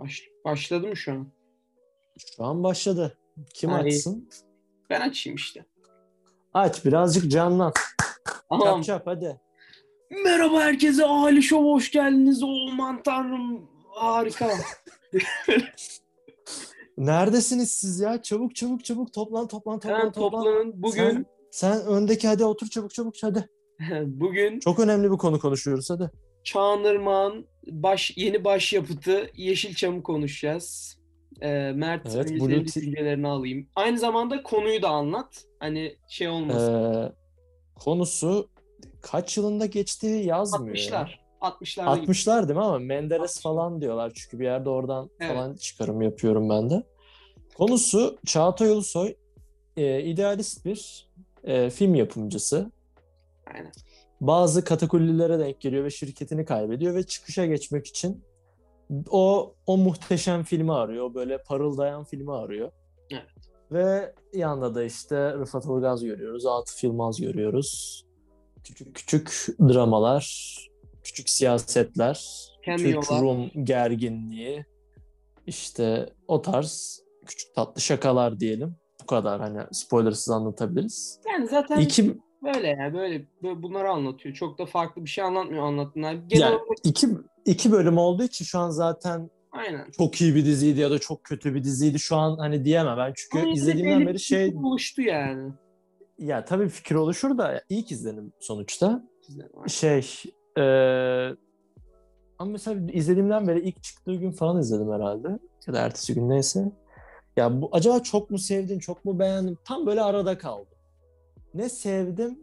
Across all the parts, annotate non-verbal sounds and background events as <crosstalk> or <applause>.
Baş, başladı mı şu an? Şu an başladı. Kim Ay. açsın? Ben açayım işte. Aç birazcık canlan. Tamam. Çap çap hadi. Merhaba herkese. Ali Show hoş geldiniz. Aman tanrım. Harika. <laughs> Neredesiniz siz ya? Çabuk çabuk çabuk toplan toplan toplan Hemen toplan. toplanın. Bugün Sen, sen öndeki hadi otur çabuk çabuk hadi. <laughs> bugün Çok önemli bir konu konuşuyoruz hadi. Çağınırmağ'ın baş, yeni başyapıtı Yeşilçam'ı konuşacağız. Ee, Mert Evet, Blue düşüncelerini alayım. Aynı zamanda konuyu da anlat. Hani şey olmasın. Ee, konusu kaç yılında geçtiği yazmıyor. ya. 60'lar. 60'larda 60'lar değil mi ama Menderes 60'lar. falan diyorlar çünkü bir yerde oradan Evet. falan çıkarım yapıyorum ben de. Konusu Çağatay Ulusoy e, idealist bir e, film yapımcısı. Aynen. Bazı katakullilere denk geliyor ve şirketini kaybediyor ve çıkışa geçmek için o o muhteşem filmi arıyor. Böyle parıldayan filmi arıyor. Evet. Ve yanında da işte Rıfat Ilgaz görüyoruz, Atıf Yılmaz görüyoruz. Küçük küçük dramalar, küçük siyasetler, Türk Cameo'lar. Rum gerginliği, işte o tarz küçük tatlı şakalar diyelim. Bu kadar hani spoilersız anlatabiliriz. Yani zaten İki, böyle yani böyle, böyle bunları anlatıyor. Çok da farklı bir şey anlatmıyor anlattığında. Genel yani olarak iki, iki bölüm olduğu için şu an zaten aynen. çok iyi bir diziydi ya da çok kötü bir diziydi şu an hani diyemem ben çünkü Ama izlediğimden beri şey oluştu yani. ya tabii fikir oluşur da ilk izlenim sonuçta Sizden. şey eee ama mesela izlediğimden beri ilk çıktığı gün falan izledim herhalde ya da ertesi gün neyse ya bu acaba çok mu sevdim çok mu beğendim tam böyle arada kaldım ne sevdim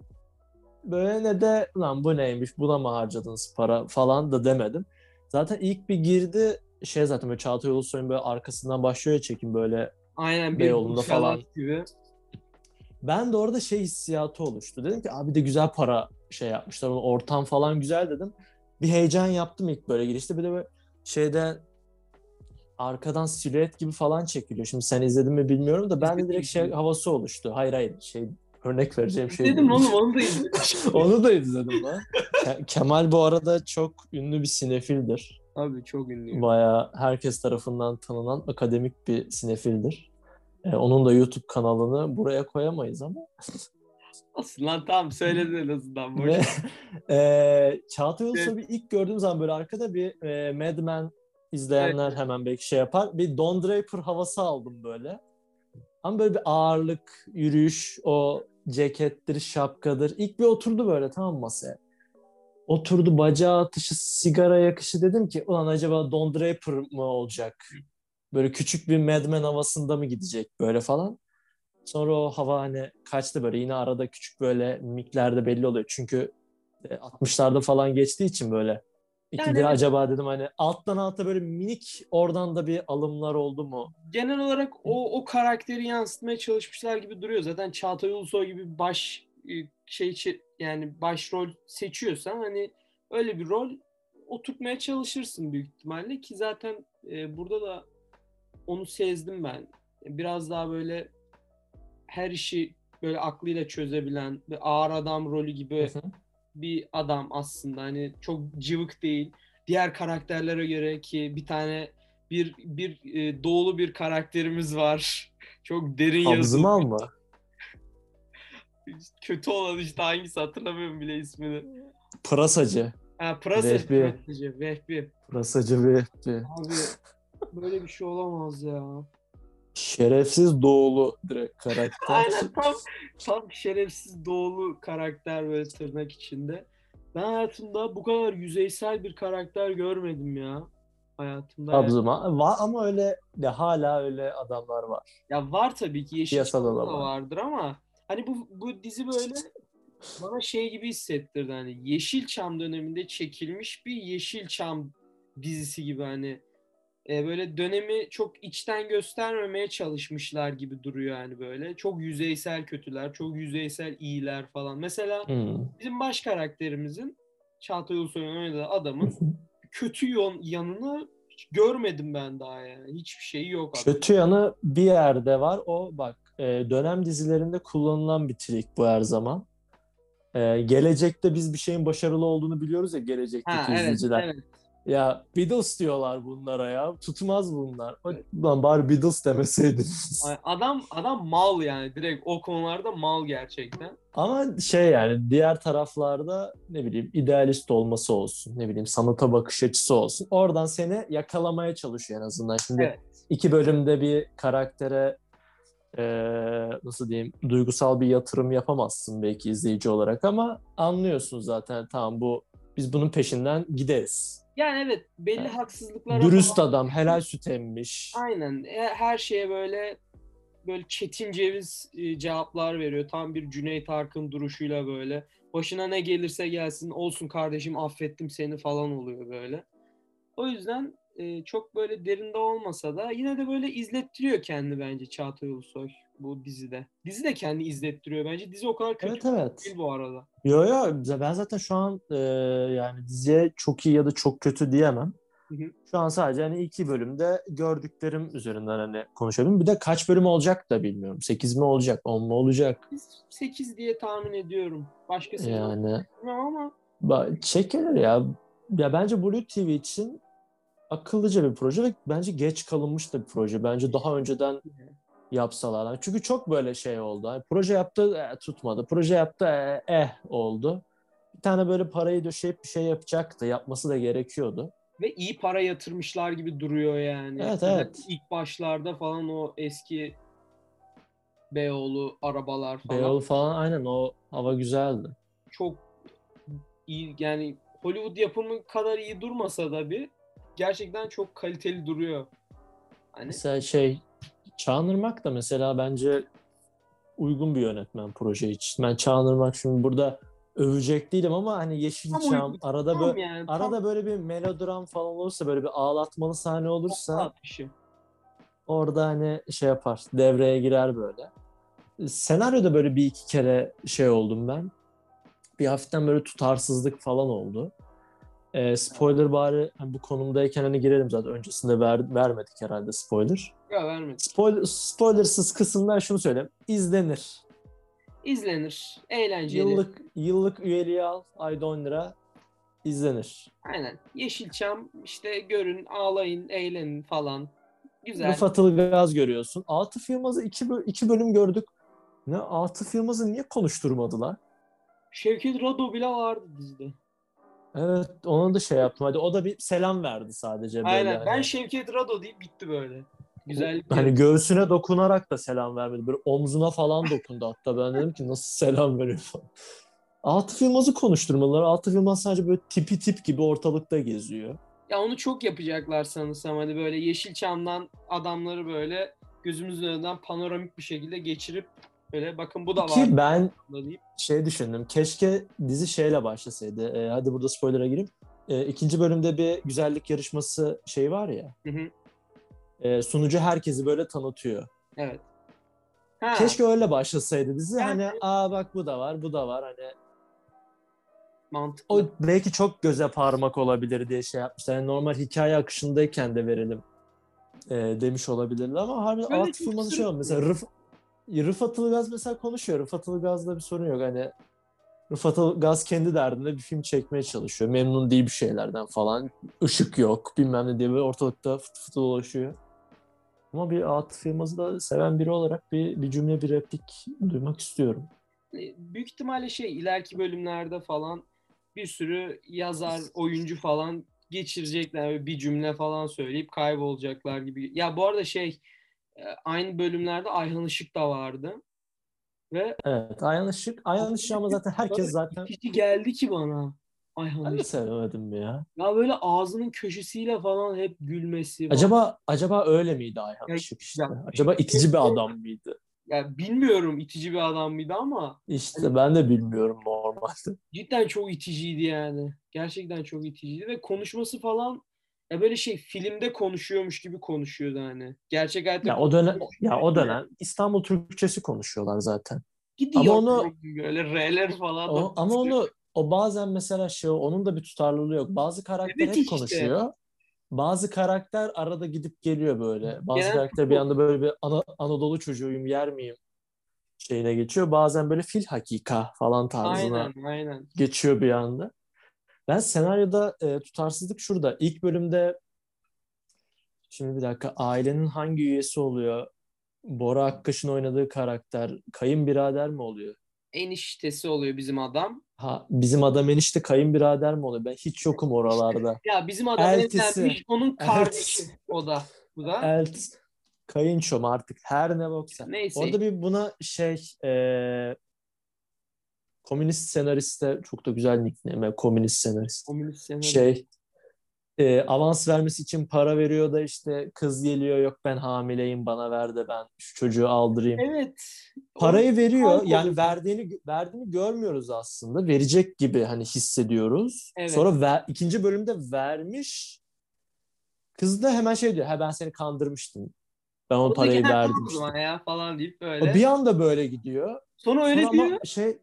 böyle ne de lan bu neymiş buna mı harcadınız para falan da demedim zaten ilk bir girdi şey zaten böyle Çağatay Ulusoy'un böyle arkasından başlıyor ya çekim böyle Aynen bir Beyoğlu'nda falan. gibi. Ben de orada şey hissiyatı oluştu. Dedim ki abi de güzel para şey yapmışlar. Ortam falan güzel dedim. Bir heyecan yaptım ilk böyle girişte. Bir de böyle şeyde arkadan silüet gibi falan çekiliyor. Şimdi sen izledin mi bilmiyorum da ben de direkt şey havası oluştu. Hayır hayır şey örnek vereceğim şey Dedim oğlum onu da izledim. <laughs> Onu da izledim lan. Ke- Kemal bu arada çok ünlü bir sinefildir. Abi çok ünlü. Bayağı herkes tarafından tanınan akademik bir sinefildir. Ee, onun da YouTube kanalını buraya koyamayız ama. <laughs> Olsun lan tamam söyledin en azından. Ve <laughs> e, Çağatay Ulusoy'u ilk gördüğüm zaman böyle arkada bir e, Mad Men izleyenler Evet. hemen belki şey yapar. Bir Don Draper havası aldım böyle. Ama böyle bir ağırlık, yürüyüş, o cekettir, şapkadır. İlk bir oturdu böyle tamam masaya. Oturdu bacağı atışı, sigara yakışı dedim ki ulan acaba Don Draper mı olacak? Böyle küçük bir Mad Men havasında mı gidecek böyle falan. Sonra o hava hani kaçtı böyle yine arada küçük böyle mimiklerde belli oluyor. Çünkü e, 60'larda falan geçtiği için böyle. İki Yani bir evet. acaba dedim hani alttan alta böyle minik oradan da bir alımlar oldu mu? Genel olarak o o karakteri yansıtmaya çalışmışlar gibi duruyor. Zaten Çağatay Ulusoy gibi baş e, şey yani başrol seçiyorsan hani öyle bir rol oturtmaya çalışırsın büyük ihtimalle ki zaten e, burada da onu sezdim ben. Biraz daha böyle her işi böyle aklıyla çözebilen ve ağır adam rolü gibi. Bir adam aslında. Hani çok cıvık değil. Diğer karakterlere göre ki bir tane bir bir e, doğulu bir karakterimiz var. <laughs> Çok derin yazılı. Abzımal mı? <laughs> Kötü olan işte hangisi hatırlamıyorum bile ismini. Pırasacı. Ha Pırasa. Vehbi. Pırasacı, Vehbi. Pırasacı bir Abi böyle bir şey olamaz ya. Şerefsiz doğulu direkt karakter. <laughs> Aynen tam tam şerefsiz doğulu karakter böyle tırnak içinde. Ben hayatımda bu kadar yüzeysel bir karakter görmedim ya. Hayatımda. yani. Abzımal. Va- ama öyle de hala öyle adamlar var. Ya var tabii ki Yeşilçam'da da da var. vardır ama hani bu bu dizi böyle bana şey gibi hissettirdi hani Yeşilçam döneminde çekilmiş bir Yeşilçam dizisi gibi hani e, böyle dönemi çok içten göstermemeye çalışmışlar gibi duruyor yani böyle. Çok yüzeysel kötüler, çok yüzeysel iyiler falan. Mesela Hmm. bizim baş karakterimizin Çağatay Ulusoy'un oynadığı adamın kötü yon- yanını görmedim ben daha yani. Hiçbir şeyi yok adamın. Kötü yanı bir yerde var. O bak e, dönem dizilerinde kullanılan bir trik bu her zaman. E, gelecekte biz bir şeyin başarılı olduğunu biliyoruz ya gelecekteki Ha, evet, izleyiciler. evet. Ya Beatles diyorlar bunlara ya. Tutmaz bunlar. Lan bari Beatles demeseydiniz. Adam adam mal yani direkt o konularda mal gerçekten. Ama şey yani diğer taraflarda ne bileyim idealist olması olsun. Ne bileyim sanata bakış açısı olsun. Oradan seni yakalamaya çalışıyor en azından. Şimdi Evet. iki bölümde bir karaktere eee, nasıl diyeyim duygusal bir yatırım yapamazsın belki izleyici olarak ama anlıyorsun zaten tamam bu biz bunun peşinden gideriz. Yani evet belli Evet. haksızlıklara Dürüst falan- adam, helal süt emmiş. Aynen. E, Her şeye böyle böyle çetin ceviz e, cevaplar veriyor. Tam bir Cüneyt Arkın duruşuyla böyle. Başına ne gelirse gelsin olsun kardeşim affettim seni falan oluyor böyle. O yüzden e, çok böyle derinde olmasa da yine de böyle izlettiriyor kendi bence Çağatay Ulusoy bu dizide. Dizi de kendi izlettiriyor bence. Dizi o kadar kötü Evet evet. değil bu arada. Yo yo ben zaten şu an e, yani diziye çok iyi ya da çok kötü diyemem. Hı hı. Şu an sadece hani iki bölümde gördüklerim üzerinden hani konuşabilirim. Bir de kaç bölüm olacak da bilmiyorum. 8 mi olacak, 10 mu olacak? 8 diye tahmin ediyorum. Başkası Yani ama ba- çekilir ya. Ya bence Blue TV için akıllıca bir proje ve bence geç kalınmış da bir proje. Bence daha önceden yapsalar. Yani Çünkü çok böyle şey oldu. Hani proje yaptı e, tutmadı. Proje yaptı e, eh oldu. Bir tane böyle parayı döşeyip bir şey yapacaktı. Yapması da gerekiyordu. Ve iyi para yatırmışlar gibi duruyor yani. Evet, Yani evet. İlk başlarda falan o eski Beyoğlu arabalar falan Beyoğlu falan aynen o hava güzeldi. çok iyi yani Hollywood yapımı kadar iyi durmasa da bir gerçekten çok kaliteli duruyor. Hani Mesela şey Çağınırmak da mesela bence uygun bir yönetmen proje için. Ben Çağınırmak şimdi burada övecek değilim ama hani Yeşilçam arada tam böyle yani tam arada böyle bir melodram falan olursa böyle bir ağlatmalı sahne olursa orada hani şey yapar devreye girer böyle. Senaryoda böyle bir iki kere şey oldum ben. Bir hafiften böyle tutarsızlık falan oldu. Ee, spoiler bari hani bu konumdayken hani girelim zaten öncesinde ver, vermedik herhalde spoiler. Ya vermedi. Spoiler, spoilersız kısımdan şunu söyleyeyim. İzlenir. İzlenir. Eğlenceli. Yıllık yıllık üyeliği al. Ayda 10 lira. izlenir. Aynen. Yeşilçam işte görün, ağlayın, eğlenin falan. Güzel. Rıfat Ilgaz görüyorsun. Atıf Yılmaz'ı iki, iki bölüm gördük. Ne Atıf Yılmaz'ı niye konuşturmadılar? Şevket Rado bile vardı dizide. Evet ona da şey yaptım. Hadi o da bir selam verdi sadece böyle. Aynen. hani. Ben Şevket Rado deyip bitti böyle. Güzel. Hani göğsüne dokunarak da selam vermedi. Böyle omzuna falan dokundu hatta. Ben dedim ki nasıl selam veriyor <laughs> falan. Atıf Yılmaz'ı konuşturmalılar. Atıf Yılmaz sadece böyle tipi tip gibi ortalıkta geziyor. Ya onu çok yapacaklar sanırsam. Hani böyle Yeşilçam'dan adamları böyle gözümüzün önünden panoramik bir şekilde geçirip böyle bakın bu da var. Ki ben şey düşündüm. Keşke dizi şeyle başlasaydı. Ee, hadi burada spoiler'a gireyim. Ee, ikinci bölümde bir güzellik yarışması şey var ya. Hı hı. e, sunucu herkesi böyle tanıtıyor. Evet. Ha, Keşke öyle başlasaydı dizi. Yani- Hani aa bak bu da var, bu da var. Hani mantıklı. o belki çok göze parmak olabilir diye şey yapmışlar. Yani normal hikaye akışındayken de verelim e, demiş olabilirler ama harbi Böyle Atıf çok Yılmaz'ı şey oldu. Mesela Rıf, Rıfat Ilgaz mesela konuşuyor. Rıfat Ilgaz'da bir sorun yok. Hani Rıfat Ilgaz kendi derdinde bir film çekmeye çalışıyor. Memnun değil bir şeylerden falan. Işık yok bilmem ne diye böyle ortalıkta fıt fıt dolaşıyor. Ama bir Atıf Yılmaz'ı da seven biri olarak bir, bir cümle bir replik duymak istiyorum. Hani büyük ihtimalle şey ileriki bölümlerde falan bir sürü yazar, oyuncu falan geçirecekler bir cümle falan söyleyip kaybolacaklar gibi. Ya bu arada şey e, aynı bölümlerde Ayhan Işık da vardı. Ve Evet Ayhan Işık. Ayhan Işık ama zaten herkes zaten kişi geldi ki bana Ayhan ben de sevemedim ya. Ya böyle ağzının köşesiyle falan hep gülmesi. falan. Acaba acaba öyle miydi Ayhan Ya- Işık işte? ya- Acaba itici bir adam mıydı? Ya bilmiyorum itici bir adam mıydı ama İşte ben de bilmiyorum normalde. cidden çok iticiydi yani. Gerçekten çok iticiydi ve konuşması falan ya böyle şey filmde konuşuyormuş gibi konuşuyordu hani. Gerçek hayatta Ya o dönem ya o dönem İstanbul Türkçesi konuşuyorlar zaten. gidiyor Ama onu- böyle R'ler falan. O, ama onu o bazen mesela şey onun da bir tutarlılığı yok. Bazı karakter Evet hep işte. konuşuyor. Bazı karakter arada gidip geliyor böyle. Bazı Genel karakter bir anda böyle bir Ana- Anadolu çocuğuyum yer miyim şeyine geçiyor. Bazen böyle fil hakika falan tarzına Aynen aynen. geçiyor bir anda. Ben senaryoda e, tutarsızlık şurada. İlk bölümde şimdi bir dakika ailenin hangi üyesi oluyor? Bora Akkaş'ın oynadığı karakter kayınbirader mi oluyor? Eniştesi oluyor bizim adam. Ha bizim adam enişte kayınbirader mi oluyor? Ben hiç yokum oralarda. Ya bizim adam Eltisi. evlenmiş, onun kardeşi Eltisi. o da. Bu da. Elt kayınço mu artık her ne boksa. Neyse. Orada bir buna şey e, komünist senariste çok da güzel nickname. Komünist senarist. Komünist senaryo. Şey e, avans vermesi için para veriyor da işte kız geliyor yok ben hamileyim bana ver de ben şu çocuğu aldırayım. Evet. Parayı veriyor. Halk Yani verdiğini verdiğini görmüyoruz aslında. Verecek gibi hani hissediyoruz. Evet. Sonra ver, ikinci bölümde vermiş. Kız da hemen şey diyor. Ha ben seni kandırmıştım. Ben o O parayı verdim. o işte. ya falan deyip O böyle. bir anda böyle gidiyor. Sonra öyle Sonra diyor. şey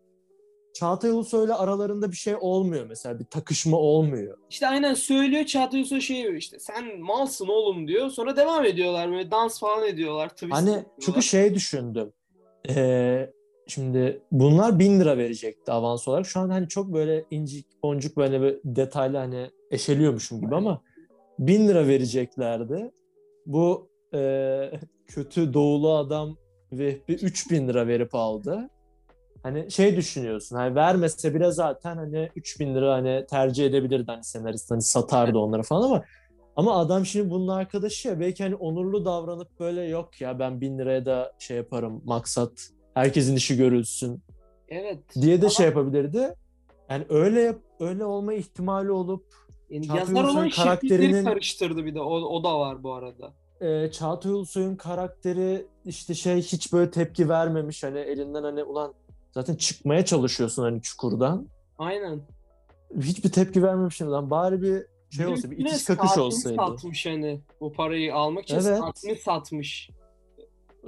Çağatay Ulusoy'la aralarında bir şey olmuyor mesela. Bir takışma olmuyor. İşte aynen söylüyor Çağatay Ulusoy şey diyor işte sen malsın oğlum diyor. Sonra devam ediyorlar böyle dans falan ediyorlar. Twist Hani yapıyorlar. çünkü şey düşündüm. Ee, şimdi bunlar bin lira verecekti avans olarak. Şu an hani çok böyle incik boncuk böyle bir detaylı hani eşeliyormuşum gibi ama bin lira vereceklerdi. Bu e, kötü doğulu adam Vehbi 3000 lira verip aldı. Hani şey düşünüyorsun hani vermese bile zaten hani 3000 lira hani tercih edebilirdi hani senarist hani satardı onları falan ama ama adam şimdi bunun arkadaşı ya belki hani onurlu davranıp böyle yok ya ben 1000 liraya da şey yaparım maksat herkesin işi görülsün Evet. diye de şey yapabilirdi. Yani öyle yap- öyle olma ihtimali olup Yani yazar olan karakterinin- karıştırdı bir de. O, o da var bu arada. e, Çağatay Ulusoy'un karakteri işte şey hiç böyle tepki vermemiş hani elinden hani ulan zaten çıkmaya çalışıyorsun hani çukurdan. Aynen. Hiçbir tepki vermemiş lan bari bir şey olsa bir itiş kakış olsaydı. satmış hani bu parayı almak için Evet. saatini satmış.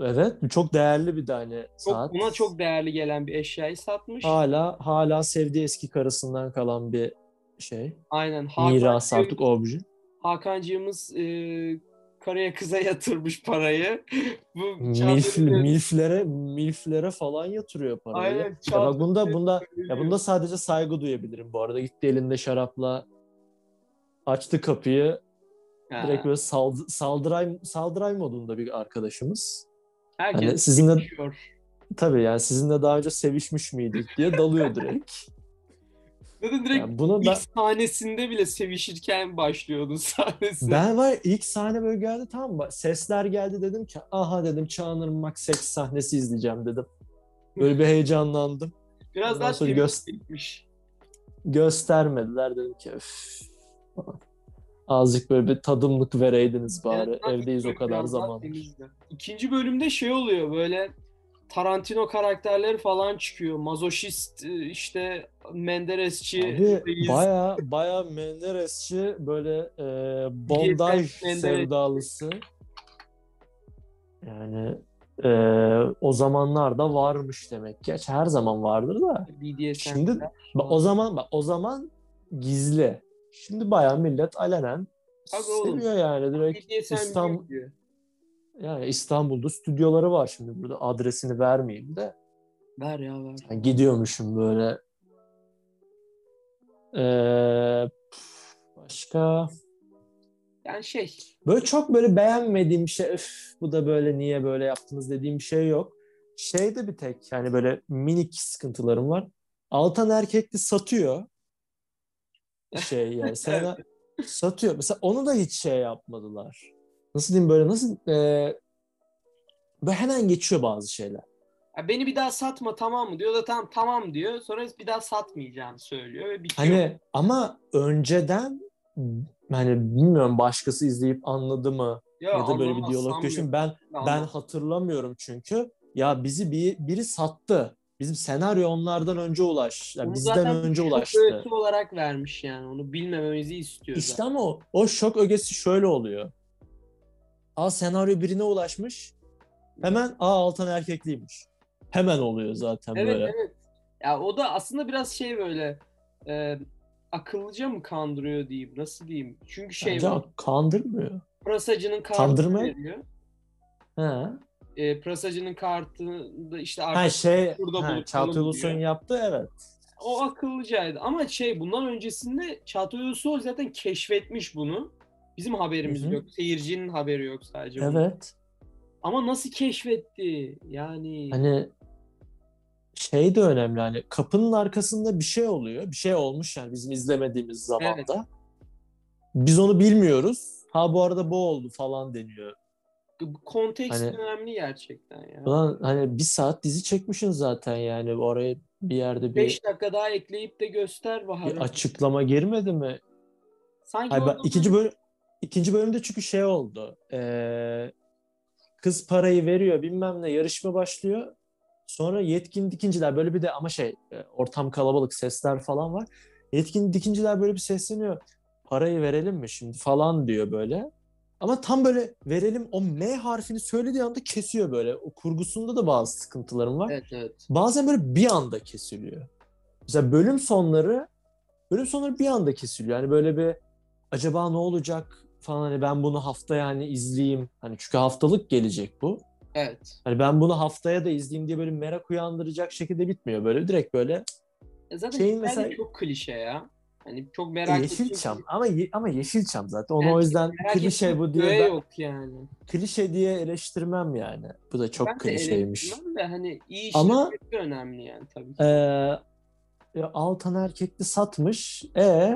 Evet çok değerli bir de hani Çok, saat. Ona çok değerli gelen bir eşyayı satmış. hala hala sevdiği eski karısından kalan bir şey. Aynen. Miras Hakan, artık obje. Hakan'cığımız e, karaya kıza yatırmış parayı. Bu Milf, milflere milflere falan yatırıyor parayı. Aynen, Ya bak bunda bunda ya bunda sadece saygı duyabilirim bu arada. Gitti elinde şarapla açtı kapıyı. Ha, Direkt böyle saldı, saldıray saldıray modunda bir arkadaşımız. herkes Hani sizinle tabii yani sizinle daha önce sevişmiş miydik diye dalıyor direkt. Zaten direkt Yani bunu ilk ben sahnesinde bile sevişirken başlıyordu <laughs> sahnesi. Ben var ilk sahne böyle geldi tamam? Sesler geldi dedim ki aha dedim Çağınırmak seks sahnesi izleyeceğim dedim. Böyle bir heyecanlandım. Biraz ondan daha sonra göz- gitmiş. Göstermediler dedim ki öf. Azıcık böyle bir tadımlık vereydiniz bari. Evet, Evdeyiz o kadar bölüm biraz daha zaman. temizdi. İkinci bölümde şey oluyor böyle Tarantino karakterleri falan çıkıyor. Mazoşist e, işte Menderesçi Abi baya baya Menderesçi böyle e, bondaj sevdalısı. Yani e, o zamanlarda varmış demek. Geç her zaman vardır da. BDSM. Şimdi bak, o zaman bak o zaman gizli. Şimdi bayağı millet alenen oğlum. seviyor yani direkt İstanbul. Yani İstanbul'da stüdyoları var şimdi burada adresini vermeyeyim de Ver ya ver. Yani gidiyormuşum böyle Ee, başka Yani şey böyle çok böyle beğenmediğim şey öf bu da böyle niye böyle yaptınız dediğim bir şey yok. Şeyde bir tek yani böyle minik sıkıntılarım var. Altan Erkekli satıyor. Şey yani <laughs> sana satıyor. Mesela onu da hiç şey yapmadılar. Nasıl diyeyim böyle nasıl e, böyle hemen geçiyor bazı şeyler. ya beni bir daha satma tamam mı diyor da tamam tamam diyor. Sonra bir daha satmayacağını söylüyor ve bitiyor. Hani ama önceden hani bilmiyorum başkası izleyip anladı mı ya da böyle bir diyalog geçti mi? ben ben Anlamaz. hatırlamıyorum çünkü ya bizi bir biri sattı. Bizim senaryo onlardan önce ulaş. Yani Bunu bizden önce şok ulaştı. öğesi olarak vermiş yani. Onu bilmememizi istiyor İşte zaten. ama o, o şok ögesi şöyle oluyor. Aa senaryo birine ulaşmış. Hemen aa Altan erkekliymiş. Hemen oluyor zaten Evet böyle. evet. Ya o da aslında biraz şey böyle e, akıllıca mı kandırıyor diyeyim. Nasıl diyeyim? Çünkü şey Bence var. kandırmıyor. Prasacının kartını veriyor. He. E, Prasacının kartını da işte Ha şey burada buluşalım Çağatay Ulusoy'un yaptığı evet. O akıllıcaydı. Ama şey bundan öncesinde Çağatay Ulusoy zaten keşfetmiş bunu. Bizim haberimiz Hı hı. yok. Seyircinin haberi yok sadece. bunun. Evet. Ama nasıl keşfetti? Yani Hani şey de önemli hani kapının arkasında bir şey oluyor. Bir şey olmuş yani bizim izlemediğimiz zamanda. Biz onu bilmiyoruz. Ha bu arada bu oldu falan deniyor. kontekst Hani- önemli gerçekten ya. Ulan hani bir saat dizi çekmişsin zaten yani oraya bir yerde bir, 5 dakika daha ekleyip de göster Bahar'ı. bir açıklama girmedi mi? Sanki Hayır, orada ikinci bölüm ikinci bölümde çünkü şey oldu. Ee, kız parayı veriyor bilmem ne yarışma başlıyor. Sonra yetkin dikinciler böyle bir de ama şey e, ortam kalabalık sesler falan var. Yetkin dikinciler böyle bir sesleniyor. Parayı verelim mi şimdi falan diyor böyle. Ama tam böyle verelim o M harfini söylediği anda kesiyor böyle. O kurgusunda da bazı sıkıntılarım var. Evet evet. Bazen böyle bir anda kesiliyor. Mesela bölüm sonları bölüm sonları bir anda kesiliyor. Yani böyle bir acaba ne olacak falan hani ben bunu haftaya hani izleyeyim. Hani çünkü haftalık gelecek bu. Evet. Hani ben bunu haftaya da izleyeyim diye böyle merak uyandıracak şekilde bitmiyor. Böyle direkt böyle E zaten Şeyin de mesela- çok klişe ya. Hani çok merak Yeşilçam ama ye- ama Yeşilçam zaten. Onu Evet, o yüzden klişe bu diye ben- yok yani. klişe diye eleştirmem yani. Bu da çok ben de klişeymiş. eleştirmem de hani iyi Ama- işletmesi de önemli yani tabii ki. Ya Altan Erkekli satmış. E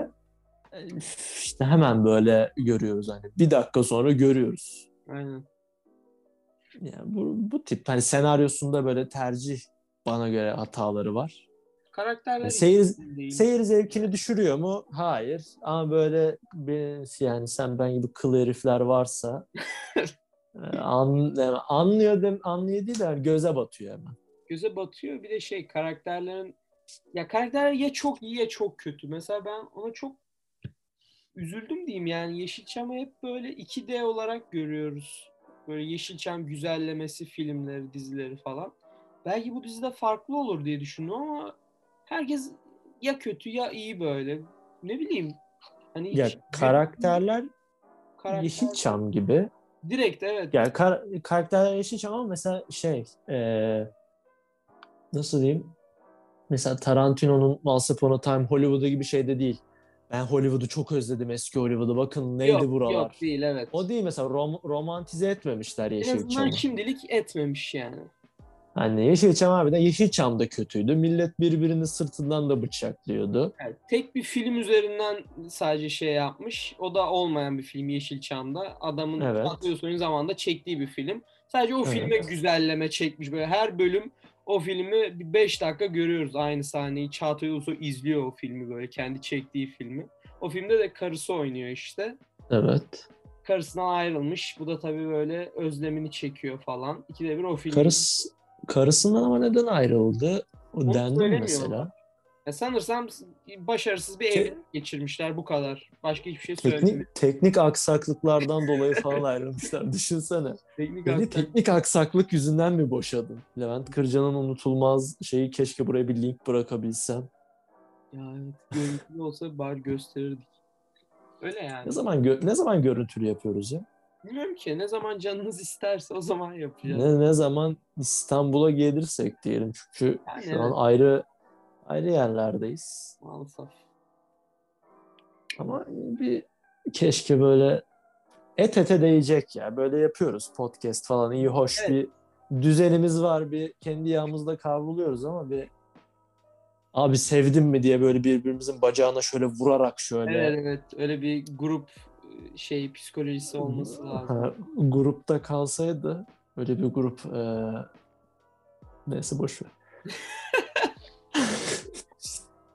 işte hemen böyle görüyoruz hani. Bir dakika sonra görüyoruz. Aynen. Yani bu, bu tip hani senaryosunda böyle tercih bana göre hataları var. Karakterler Yani seyir, değil. seyir zevkini düşürüyor mu? Hayır. Ama böyle bir, yani sen ben gibi kıl herifler varsa <laughs> e, an, yani anlıyor dem, anlıyor değil de yani göze batıyor hemen. göze batıyor. Bir de şey karakterlerin ya karakterler ya çok iyi ya çok kötü. Mesela ben ona çok üzüldüm diyeyim yani Yeşilçam'ı hep böyle 2D olarak görüyoruz. Böyle Yeşilçam güzellemesi filmleri, dizileri falan. Belki bu dizide farklı olur diye düşündüm ama herkes ya kötü ya iyi böyle. Ne bileyim. Hani Ya hiç- karakterler karakter- Yeşilçam gibi. Direkt evet. Yani kar- karakterler Yeşilçam ama mesela şey eee, nasıl diyeyim? Mesela Tarantino'nun Once Upon a Time Hollywood'u gibi şey de değil. Ben Hollywood'u çok özledim eski Hollywood'u. Bakın neydi yok, buralar. Yok değil evet. O değil mesela rom- romantize etmemişler en azından Yeşilçam'ı. şimdilik etmemiş yani. Hani Yeşilçam harbiden Yeşilçam da kötüydü. Millet birbirini sırtından da bıçaklıyordu. Evet, tek bir film üzerinden sadece şey yapmış. O da olmayan bir film Yeşilçam'da. Adamın Evet. Ulusoy'un zamanında çektiği bir film. Sadece o Evet. filme güzelleme çekmiş. Böyle her bölüm o filmi bir 5 dakika görüyoruz aynı sahneyi. Çağatay Ulusoy izliyor o filmi böyle kendi çektiği filmi. O filmde de karısı oynuyor işte. Evet. Karısından ayrılmış. Bu da tabii böyle özlemini çekiyor falan. İkide bir o film. Karıs, karısından ama neden ayrıldı? O Onu dendi mesela? Ya sanırsam başarısız bir Te- evlilik geçirmişler bu kadar. Başka hiçbir şey söylemiyor. Teknik, teknik aksaklıklardan dolayı falan ayrılmışlar. <laughs> Düşünsene. Teknik Beni aksak- teknik aksaklık yüzünden mi boşadın? Levent Kırca'nın unutulmaz şeyi keşke buraya bir link bırakabilsem. Ya evet, görüntülü olsa bari gösterirdik. Öyle yani. Ne zaman gö- ne zaman görüntülü yapıyoruz ya? Bilmiyorum ki ne zaman canınız isterse o zaman yapacağız. Ne ne zaman İstanbul'a gelirsek diyelim çünkü Yani şu evet. an ayrı ayrı yerlerdeyiz. Maalesef. Ama bir keşke böyle et ete değecek ya. Böyle yapıyoruz podcast falan iyi hoş Evet. bir düzenimiz var. Bir kendi yağımızda kavruluyoruz ama bir abi sevdim mi diye böyle birbirimizin bacağına şöyle vurarak şöyle Evet evet öyle bir grup e, şey psikolojisi olması lazım. Grupta kalsaydı öyle bir grup eee neyse boş ver. <laughs>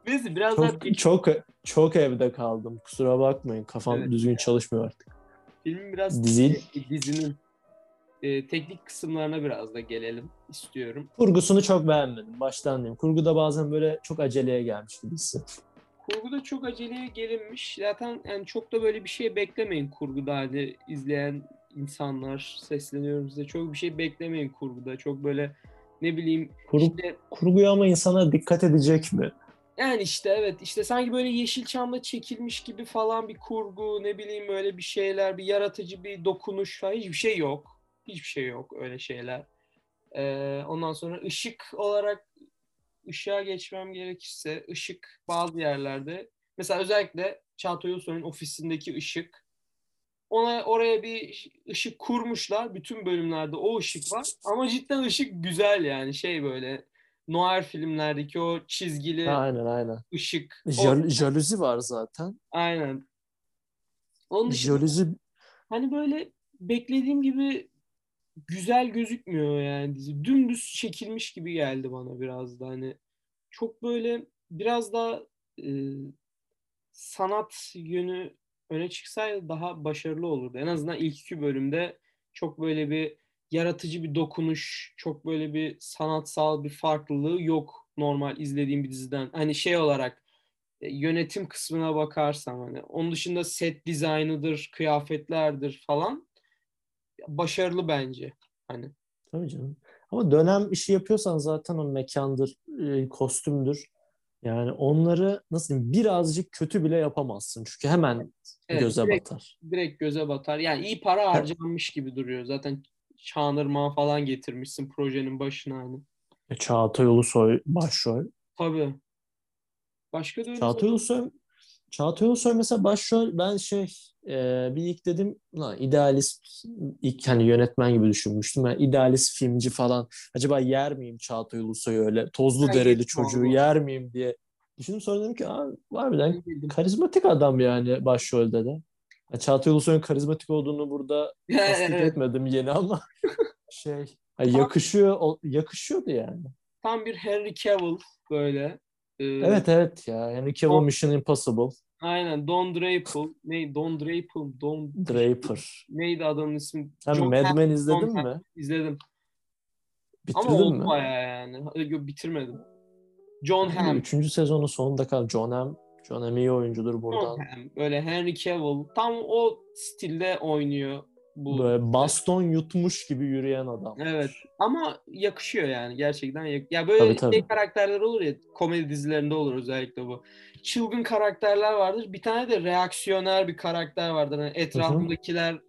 Neyse biraz daha Çok, çok çok evde kaldım. Kusura bakmayın. Kafam Evet. düzgün çalışmıyor artık. filmin biraz Dizi- dizinin e, teknik kısımlarına biraz da gelelim istiyorum. Kurgusunu çok beğenmedim. Baştan diyeyim. Kurguda bazen böyle çok aceleye gelmiş gibi hissettim. Kurguda çok aceleye gelinmiş. Zaten yani çok da böyle bir şey beklemeyin kurguda hani izleyen insanlar sesleniyorum size. Çok bir şey beklemeyin kurguda. Çok böyle ne bileyim Kurgu, işte kurguya ama insana dikkat edecek mi? Yani işte evet işte sanki böyle Yeşilçam'da çekilmiş gibi falan bir kurgu ne bileyim öyle bir şeyler bir yaratıcı bir dokunuş falan hiçbir şey yok. Hiçbir şey yok öyle şeyler. Ee, ondan sonra ışık olarak ışığa geçmem gerekirse ışık bazı yerlerde mesela özellikle Çağatay Ulusoy'un ofisindeki ışık ona oraya bir ışık kurmuşlar. Bütün bölümlerde o ışık var. Ama cidden ışık güzel yani şey böyle noir filmlerdeki o çizgili Aynen aynen. ışık. O- Jal- jaluzi var zaten. aynen. Onun dışında Jaluzi hani böyle beklediğim gibi güzel gözükmüyor yani dizi. Dümdüz çekilmiş gibi geldi bana biraz da hani çok böyle biraz daha e, sanat yönü öne çıksaydı daha başarılı olurdu. En azından ilk iki bölümde çok böyle bir yaratıcı bir dokunuş, çok böyle bir sanatsal bir farklılığı yok normal izlediğim bir diziden. Hani şey olarak e, yönetim kısmına bakarsam hani onun dışında set dizaynıdır, kıyafetlerdir falan başarılı bence. Hani Tabii canım. Ama dönem işi yapıyorsan zaten o mekandır, e, kostümdür. Yani onları nasıl diyeyim birazcık kötü bile yapamazsın. Çünkü hemen Evet, göze direkt- batar. direkt göze batar. Yani iyi para harcanmış gibi duruyor. Zaten Çağınırman falan getirmişsin projenin başına hani. E, Çağatay Ulusoy başrol. Tabii. Başka da Çağatay Ulusoy Çağatay Ulusoy mesela başrol ben şey e, bir ilk dedim lan idealist ilk hani yönetmen gibi düşünmüştüm. Ben idealist filmci falan acaba yer miyim Çağatay Ulusoy'u öyle tozlu Ben dereli çocuğu vallahi. zer miyim diye düşündüm sonra dedim ki harbiden Bildim. karizmatik adam yani başrolde de. Çağatay Ulusoy'un karizmatik olduğunu burada <laughs> tasdik Evet. etmedim yeni ama <laughs> şey ha, yakışıyor o- yakışıyordu yani. Tam bir Henry Cavill böyle. Ee, Evet evet ya yani Kevin Tom- Mission Impossible, Aynen Don Draper. Ne? Don Draper. Don Draper. Neydi adamın ismi? Sen John Mad Hamm- Men izledin Hamm. mi? İzledim. Ama Bitirdin oldu mi? bayağı yani. Yok bitirmedim. John Hamm. Üçüncü sezonun sonunda kal. John Hamm. John Hamm iyi oyuncudur buradan. Böyle Henry Cavill. Tam o stilde oynuyor. Bu. Böyle baston yutmuş gibi yürüyen adam. Evet. Ama yakışıyor yani gerçekten. yak- Ya böyle Tabii, tabii. şey karakterler olur ya komedi dizilerinde olur özellikle bu. Çılgın karakterler vardır. Bir tane de reaksiyoner bir karakter vardır. Yani etrafındakiler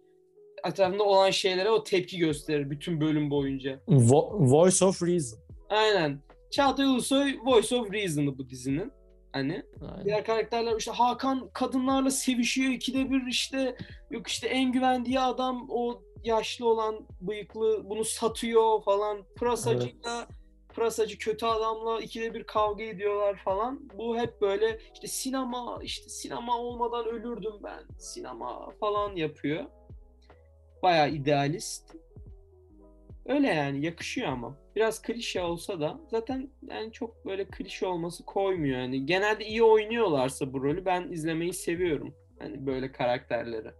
etrafında olan şeylere o tepki gösterir bütün bölüm boyunca. Vo- Voice of Reason. Aynen. Çağatay Ulusoy Voice of Reason'ı bu dizinin. Hani Aynen. diğer karakterler işte Hakan kadınlarla sevişiyor ikide bir işte yok işte en güvendiği adam o yaşlı olan bıyıklı bunu satıyor falan pırasacıyla pırasacı kötü adamla ikide bir kavga ediyorlar falan. Bu hep böyle işte sinema işte sinema olmadan ölürdüm ben sinema falan yapıyor. Bayağı idealist. Öyle yani yakışıyor ama. Biraz klişe olsa da zaten yani çok böyle klişe olması koymuyor. Yani genelde iyi oynuyorlarsa bu rolü ben izlemeyi seviyorum. Hani böyle karakterleri.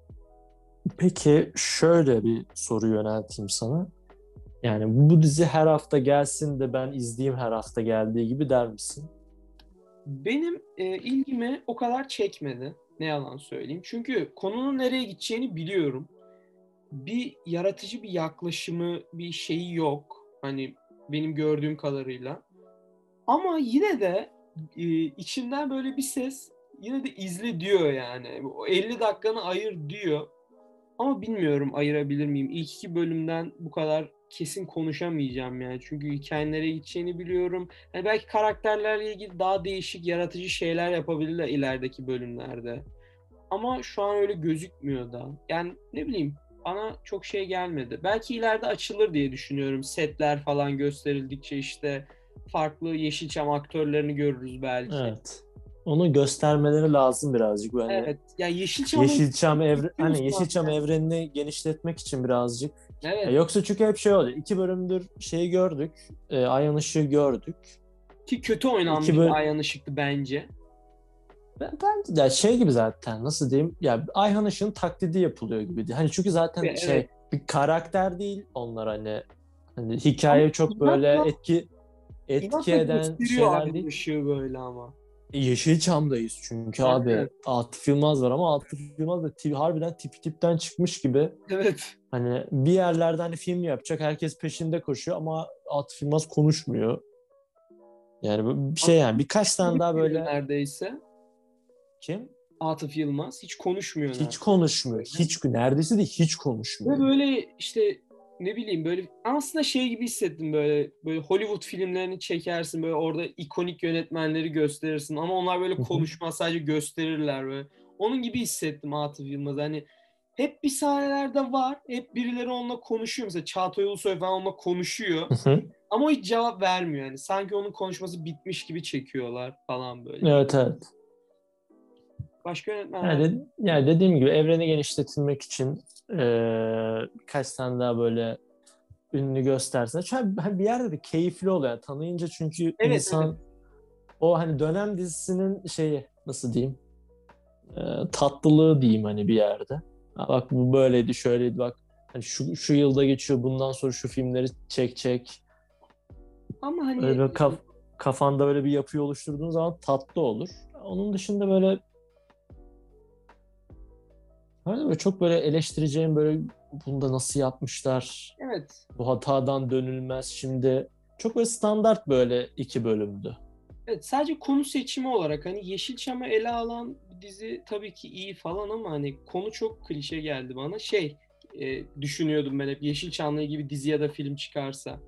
Peki şöyle bir soru yönelteyim sana. Yani bu dizi her hafta gelsin de ben izleyeyim her hafta geldiği gibi der misin? Benim e, ilgimi o kadar çekmedi. Ne yalan söyleyeyim. Çünkü konunun nereye gideceğini biliyorum. Bir yaratıcı bir yaklaşımı, bir şeyi yok. Hani benim gördüğüm kadarıyla. Ama yine de e, içimden böyle bir ses yine de izle diyor yani. O 50 dakikanı ayır diyor. Ama bilmiyorum ayırabilir miyim. İlk iki bölümden bu kadar kesin konuşamayacağım yani. Çünkü hikayenin nereye gideceğini biliyorum. Hani belki karakterlerle ilgili daha değişik, yaratıcı şeyler yapabilirler ilerideki bölümlerde. Ama şu an öyle gözükmüyor da. Yani ne bileyim bana çok şey gelmedi. Belki ileride açılır diye düşünüyorum. Setler falan gösterildikçe işte farklı Yeşilçam aktörlerini görürüz belki. Evet. Evet. Onu göstermeleri lazım birazcık böyle. Ya Yeşilçam'ın Yeşilçam evre Biliyorsun hani Yeşilçam zaten. evrenini genişletmek için birazcık. evet. Yoksa çünkü hep şey oldu. İki bölümdür şeyi gördük. E, Ayan Işığı gördük. ki kötü oynanmış böl- bir Ayhan Işık'tı bence. Ben, ya şey gibi zaten nasıl diyeyim ya Ayhan Işık'ın taklidi yapılıyor gibi. Hani çünkü zaten Evet. şey bir karakter değil onlar hani hani hikaye Ama çok böyle etki etki eden şeyler değil. ışığı böyle ama. Yeşilçam'dayız çünkü Evet. abi Atıf Yılmaz var ama Atıf Yılmaz da tip, harbiden tip tipten çıkmış gibi. Evet. Hani bir yerlerde hani film yapacak herkes peşinde koşuyor ama Atıf Yılmaz konuşmuyor. Yani bir şey yani birkaç tane daha böyle neredeyse kim? Atıf Yılmaz hiç konuşmuyor. Hiç neredeyse. konuşmuyor. Hiç neredeyse de hiç Ve konuşmuyor. böyle işte ne bileyim böyle aslında şey gibi hissettim böyle böyle Hollywood filmlerini çekersin böyle orada ikonik yönetmenleri gösterirsin ama onlar böyle konuşmaz sadece gösterirler böyle. Onun gibi hissettim Atıf Yılmaz. Hani hep bir sahnelerde var. Hep birileri onunla konuşuyor. Mesela Çağatay Ulusoy falan onunla konuşuyor. Ama o hiç cevap vermiyor. Yani sanki onun konuşması bitmiş gibi çekiyorlar falan böyle. evet evet. Başka yönetmenler Yani, yani dediğim gibi evreni genişletilmek için eee birkaç tane daha böyle ünlü göstersen. Çünkü hani bir yerde de keyifli oluyor. Yani tanıyınca çünkü Evet, insan o hani dönem dizisinin şeyi nasıl diyeyim eee, tatlılığı diyeyim hani bir yerde. Ha, bak bu böyleydi şöyleydi bak hani şu, şu yılda geçiyor bundan sonra şu filmleri çekecek. ama hani Öyle bir kaf- kafanda böyle bir yapıyı oluşturduğun zaman tatlı olur. Onun dışında böyle Hani böyle çok böyle eleştireceğim böyle bunu da nasıl yapmışlar evet bu hatadan dönülmez şimdi çok böyle standart böyle iki bölümdü. Evet sadece konu seçimi olarak hani Yeşilçam'ı ele alan dizi tabii ki iyi falan ama hani konu çok klişe geldi bana. Şey e, düşünüyordum ben hep Yeşilçam'la bir dizi ya da film çıkarsa.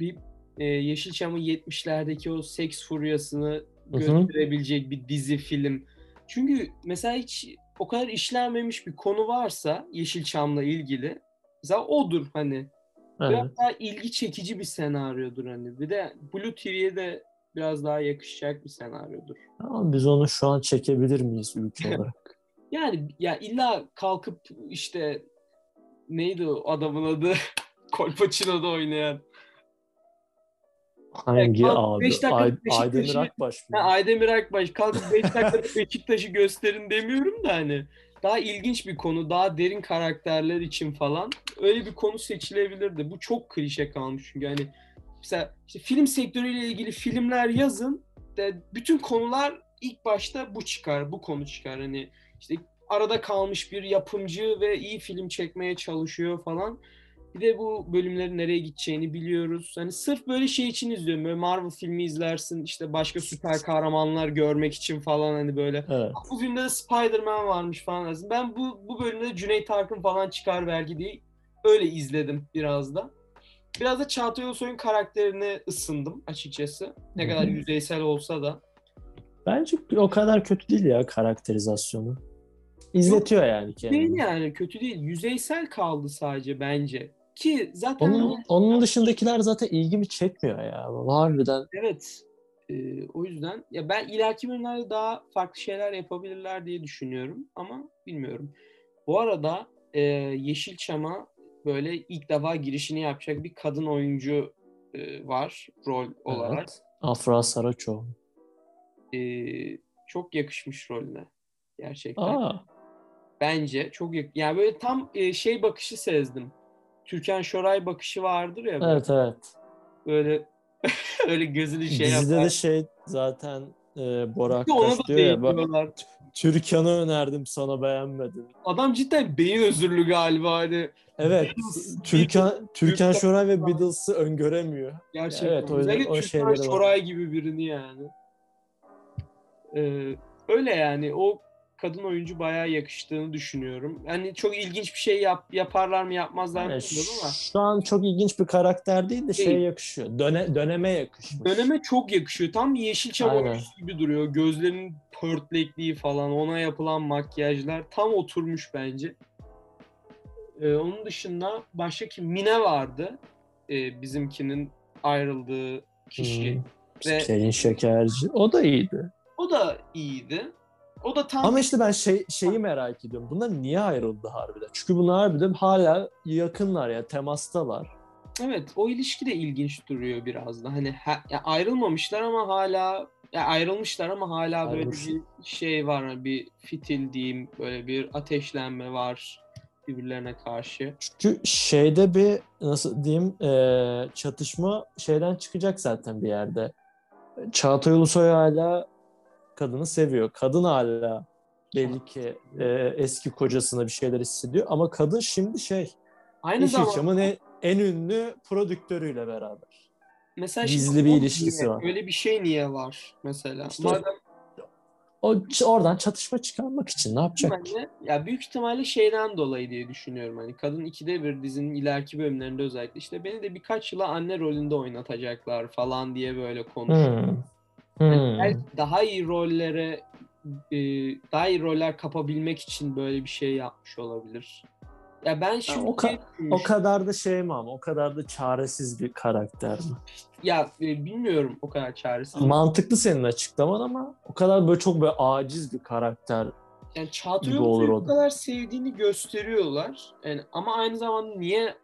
Bir e, Yeşilçam'ın 70'lerdeki o seks furyasını gösterebilecek bir dizi film. Çünkü mesela hiç o kadar işlenmemiş bir konu varsa Yeşilçam'la ilgili mesela odur hani. Evet. Biraz daha ilgi çekici bir senaryodur hani. Bir de Blue TV'ye de biraz daha yakışacak bir senaryodur. Ama biz onu şu an çekebilir miyiz ülke <laughs> olarak? Yani ya illa kalkıp işte neydi o adamın adı? <laughs> Kolpaçino'da oynayan. Hangi kalk abi? beş dakika Ay, Aydemir Akbaş mı? Ha, Aydemir Akbaş kalkıp 5 dakikada <laughs> Beşiktaş'ı gösterin demiyorum da hani daha ilginç bir konu, daha derin karakterler için falan öyle bir konu seçilebilirdi. Bu çok klişe kalmış çünkü hani mesela işte film sektörüyle ilgili filmler yazın de bütün konular ilk başta bu çıkar, bu konu çıkar. Hani işte arada kalmış bir yapımcı ve iyi film çekmeye çalışıyor falan. Bir de bu bölümlerin nereye gideceğini biliyoruz. Hani sırf böyle şey için izliyorum. Böyle Marvel filmi izlersin işte başka süper kahramanlar görmek için falan hani böyle. Evet. Bu filmde de Spider-Man varmış falan lazım. Ben bu, bu bölümde Cüneyt Arkın falan çıkar belki diye öyle izledim biraz da. Biraz da Çağatay Ulusoy'un karakterine ısındım açıkçası. Ne kadar yüzeysel olsa da. Bence o kadar kötü değil ya karakterizasyonu. İzletiyor yani Değil kendini. yani kötü değil. Yüzeysel kaldı sadece bence. Ki zaten Onun, onun dışındakiler zaten ilgimi çekmiyor ya. Harbiden Evet. Ee, o yüzden ya ben ileriki bölümlerde daha farklı şeyler yapabilirler diye düşünüyorum ama bilmiyorum. Bu arada e, Yeşilçam'a böyle ilk defa girişini yapacak bir kadın oyuncu e, var rol olarak. evet. Afra Saraçoğlu. Ee, çok yakışmış rolüne gerçekten. Aa, Bence çok yak- yani böyle tam e, şey bakışı sezdim. Türkan Şoray bakışı vardır ya böyle, evet evet. böyle <laughs> öyle gözünü şey yapar. de şey zaten e, Bora Aktaş da diyor ya bak. Türkan'ı önerdim sana beğenmedin. Adam cidden beyin özürlü galiba hani Evet. Beatles, Türkan Beatles, Türkan Şoray ve Beatles'ı öngöremiyor. gerçekten. Evet, o yüzden Özellikle o Türkan şeyleri var. Şoray gibi birini yani. Ee, öyle yani o kadın oyuncu bayağı yakıştığını düşünüyorum. Yani çok ilginç bir şey yap, yaparlar mı yapmazlar mı Yani bilmiyorum ama şu an çok ilginç bir karakter değil de şeye yakışıyor. Döne, döneme yakışmış. döneme çok yakışıyor. Tam bir Yeşilçam oyuncusu gibi duruyor. Gözlerinin pörtlekliği falan, ona yapılan makyajlar tam oturmuş bence. Ee, onun dışında başka kim? Mine vardı. Ee, bizimkinin ayrıldığı kişi. Hmm. Ve- Selin Şekerci. O da iyiydi. O da iyiydi. O da tam Ama işte ben şey şeyi merak ediyorum. Bunlar niye ayrıldı harbiden? Çünkü bunlar harbiden hala yakınlar ya. Temastalar. evet o ilişki de ilginç duruyor biraz da. Hani ha- ya ayrılmamışlar ama hala ya ayrılmışlar ama hala böyle Ayrılmışlar. bir şey var. hani Bir fitil diyeyim. Böyle bir ateşlenme var birbirlerine karşı. Çünkü şeyde bir nasıl diyeyim e, çatışma şeyden çıkacak zaten bir yerde. Çağatay Ulusoy hala kadını seviyor. Kadın hala belli ki e, eski kocasına bir şeyler hissediyor. Ama kadın şimdi şey Aynı zamanda Yeşilçam'ın en, en ünlü prodüktörüyle beraber. mesela gizli bir ilişkisi niye- var. Öyle bir şey niye var mesela? İşte- Madem o oradan çatışma çıkarmak için ne yapacak? Bence ya büyük ihtimalle şeyden dolayı diye düşünüyorum. Hani kadın ikide bir dizinin ileriki bölümlerinde özellikle işte beni de birkaç yıla anne rolünde oynatacaklar falan diye böyle konuşuyor. Hmm. Hani Hmm. belki daha iyi rollere e, daha iyi roller kapabilmek için böyle bir şey yapmış olabilir. Ya ben şimdi o ka- şey O kadar da şey mi ama o kadar da çaresiz bir karakter mi? ya e, bilmiyorum o kadar çaresiz. Mantıklı senin açıklaman ama o kadar böyle çok böyle aciz bir karakter. Yani Çağatay olur o kadar sevdiğini gösteriyorlar. Yani ama aynı zamanda niye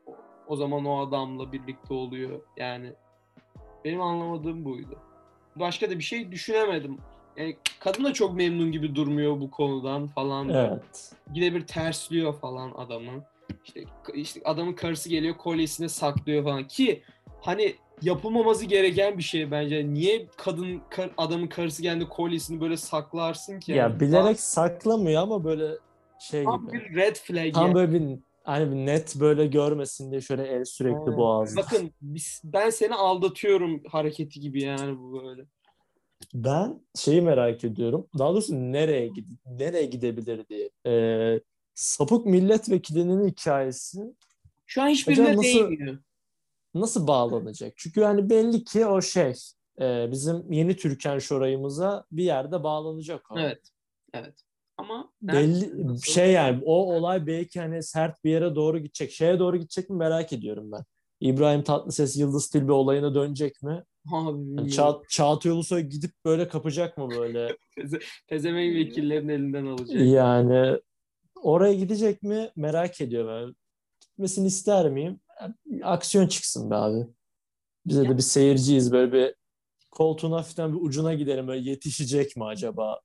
o zaman o adamla birlikte oluyor? Yani benim anlamadığım buydu. Başka da bir şey düşünemedim. Yani kadın da çok memnun gibi durmuyor bu konudan falan. Evet. Gide bir tersliyor falan adamı. İşte, işte adamın karısı geliyor kolyesine saklıyor falan ki hani yapılmaması gereken bir şey bence. Niye kadın kar- adamın karısı geldiğinde kolyesini böyle saklarsın ki? Ya Yani? bilerek saklamıyor ama böyle şey Tam gibi. bir red flag. Tam yani. böyle bir hani net böyle görmesin diye şöyle el sürekli Aynen. boğazda. Bakın biz, ben seni aldatıyorum hareketi gibi yani bu böyle. Ben şeyi merak ediyorum. Daha doğrusu nereye gide- nereye gidebilir diye. Ee, sapık milletvekilinin hikayesi Şu an hiçbirine nasıl- değmiyor. nasıl bağlanacak? Çünkü yani belli ki o şey e, bizim yeni Türkan şorayımıza bir yerde bağlanacak o. Evet. Evet. Ama Belli Nasıl? şey yani o olay belki hani sert bir yere doğru gidecek. Şeye doğru gidecek mi merak ediyorum ben. İbrahim Tatlıses Yıldız Tilbe olayına dönecek mi? Abi, Yani. Ça Çağatay Ulusoy gidip böyle kapacak mı böyle? <laughs> Pezevenk vekillerin elinden alacak. Yani oraya gidecek mi merak ediyorum. Ben. Gitmesini ister miyim? Aksiyon çıksın be abi. Bize de bir seyirciyiz böyle bir koltuğun hafiften bir ucuna gidelim böyle yetişecek mi acaba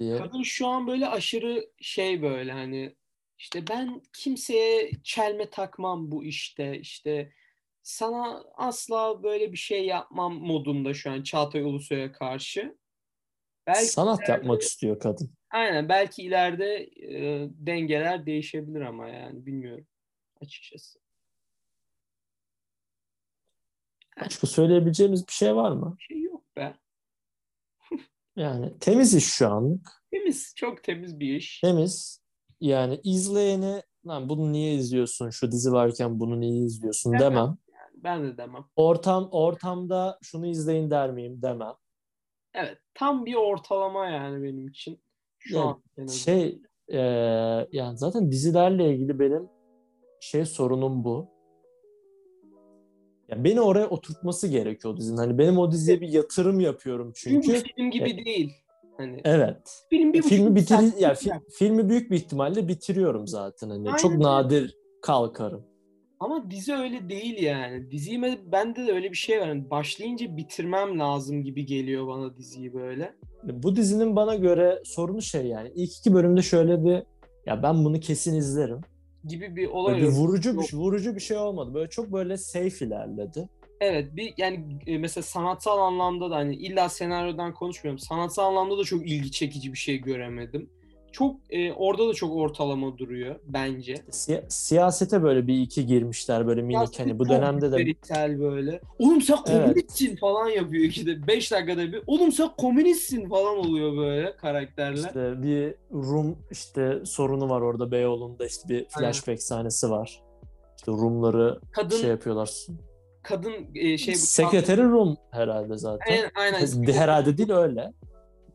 diye. Kadın şu an böyle aşırı şey böyle hani işte ben kimseye çelme takmam bu işte işte sana asla böyle bir şey yapmam modunda şu an Çağatay Ulusoy'a karşı. Belki Sanat ileride- yapmak istiyor kadın. Aynen belki ileride e, dengeler değişebilir ama yani bilmiyorum açıkçası. Başka söyleyebileceğimiz bir şey var mı? Bir şey yok be. Yani temiz iş şu anlık. Temiz, çok temiz bir iş. Temiz. Yani izleyene lan bunu niye izliyorsun? Şu dizi varken bunu niye izliyorsun Demem. demem. Ben de demem. Ortam ortamda şunu izleyin der miyim demem. Evet, tam bir ortalama yani benim için. Şu Ya, an. Şey e, yani zaten dizilerle ilgili benim şey sorunum bu. Ya beni oraya oturtması gerekiyor dizinin. Hani benim o diziye bir yatırım yapıyorum Çünkü çünkü. film gibi değil. Hani Evet. film bir filmi buçuk bitir ya sürer. fi- filmi büyük bir ihtimalle bitiriyorum zaten hani. Aynen Çok nadir kalkarım. Ama dizi öyle değil yani. Diziyi bende de öyle bir şey var. Yani başlayınca bitirmem lazım gibi geliyor bana diziyi böyle. Bu dizinin bana göre sorunu şey yani. İlk iki bölümde şöyle bir ya ben bunu kesin izlerim. Gibi bir olay Böyle bir yok. vurucu bir Yok. vurucu bir şey olmadı. Böyle çok böyle safe ilerledi. Evet bir yani e, mesela sanatsal anlamda da hani illa senaryodan konuşmuyorum. Sanatsal anlamda da çok ilgi çekici bir şey göremedim. Çok e, orada da çok ortalama duruyor bence. Si- siyasete böyle bir iki girmişler böyle minik hani bu dönemde de yüzeysel böyle. Oğlum sen Evet. komünistsin falan yapıyor ikide. 5 dakikada bir. Oğlum sen komünistsin falan oluyor böyle karakterler. işte bir Rum işte sorunu var orada Beyoğlu'nda işte bir flashback sahnesi var. İşte Rumları kadın şey yapıyorlar. kadın e, şey Sekreteri Rum herhalde zaten. Aynen, aynen. <laughs> herhalde değil öyle.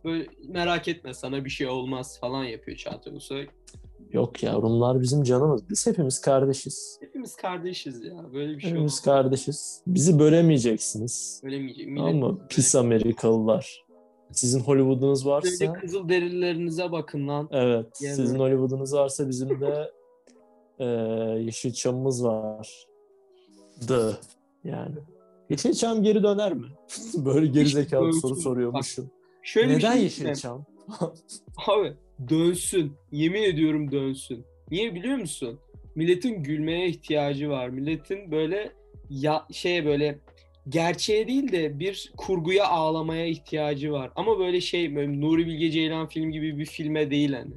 Böyle merak etme sana bir şey olmaz falan yapıyor Çağatay Ulusoy. Yok ya Rumlar bizim canımız. Biz hepimiz kardeşiz. Hepimiz kardeşiz ya. Böyle bir şey Hepimiz olmaz. kardeşiz. Bizi bölemeyeceksiniz. Söylemeyeceğim. Tamam mı? Pis Amerikalılar. Sizin Hollywood'unuz Böyle varsa kızıl derilerinize bakın lan. evet. Yani Sizin böyle. Hollywood'unuz varsa bizim de <laughs> e, Yeşilçam'ımız var. The yani. Yeşilçam geri döner mi? <laughs> Böyle gerizekalı bir soru soruyormuşum. Şöyle bir Neden şey Yeşilçam? Abi dönsün. Yemin ediyorum dönsün. Niye biliyor musun? Milletin gülmeye ihtiyacı var. Milletin böyle ya şeye böyle gerçeğe değil de bir kurguya ağlamaya ihtiyacı var. Ama böyle şey böyle Nuri Bilge Ceylan film gibi bir filme değil hani.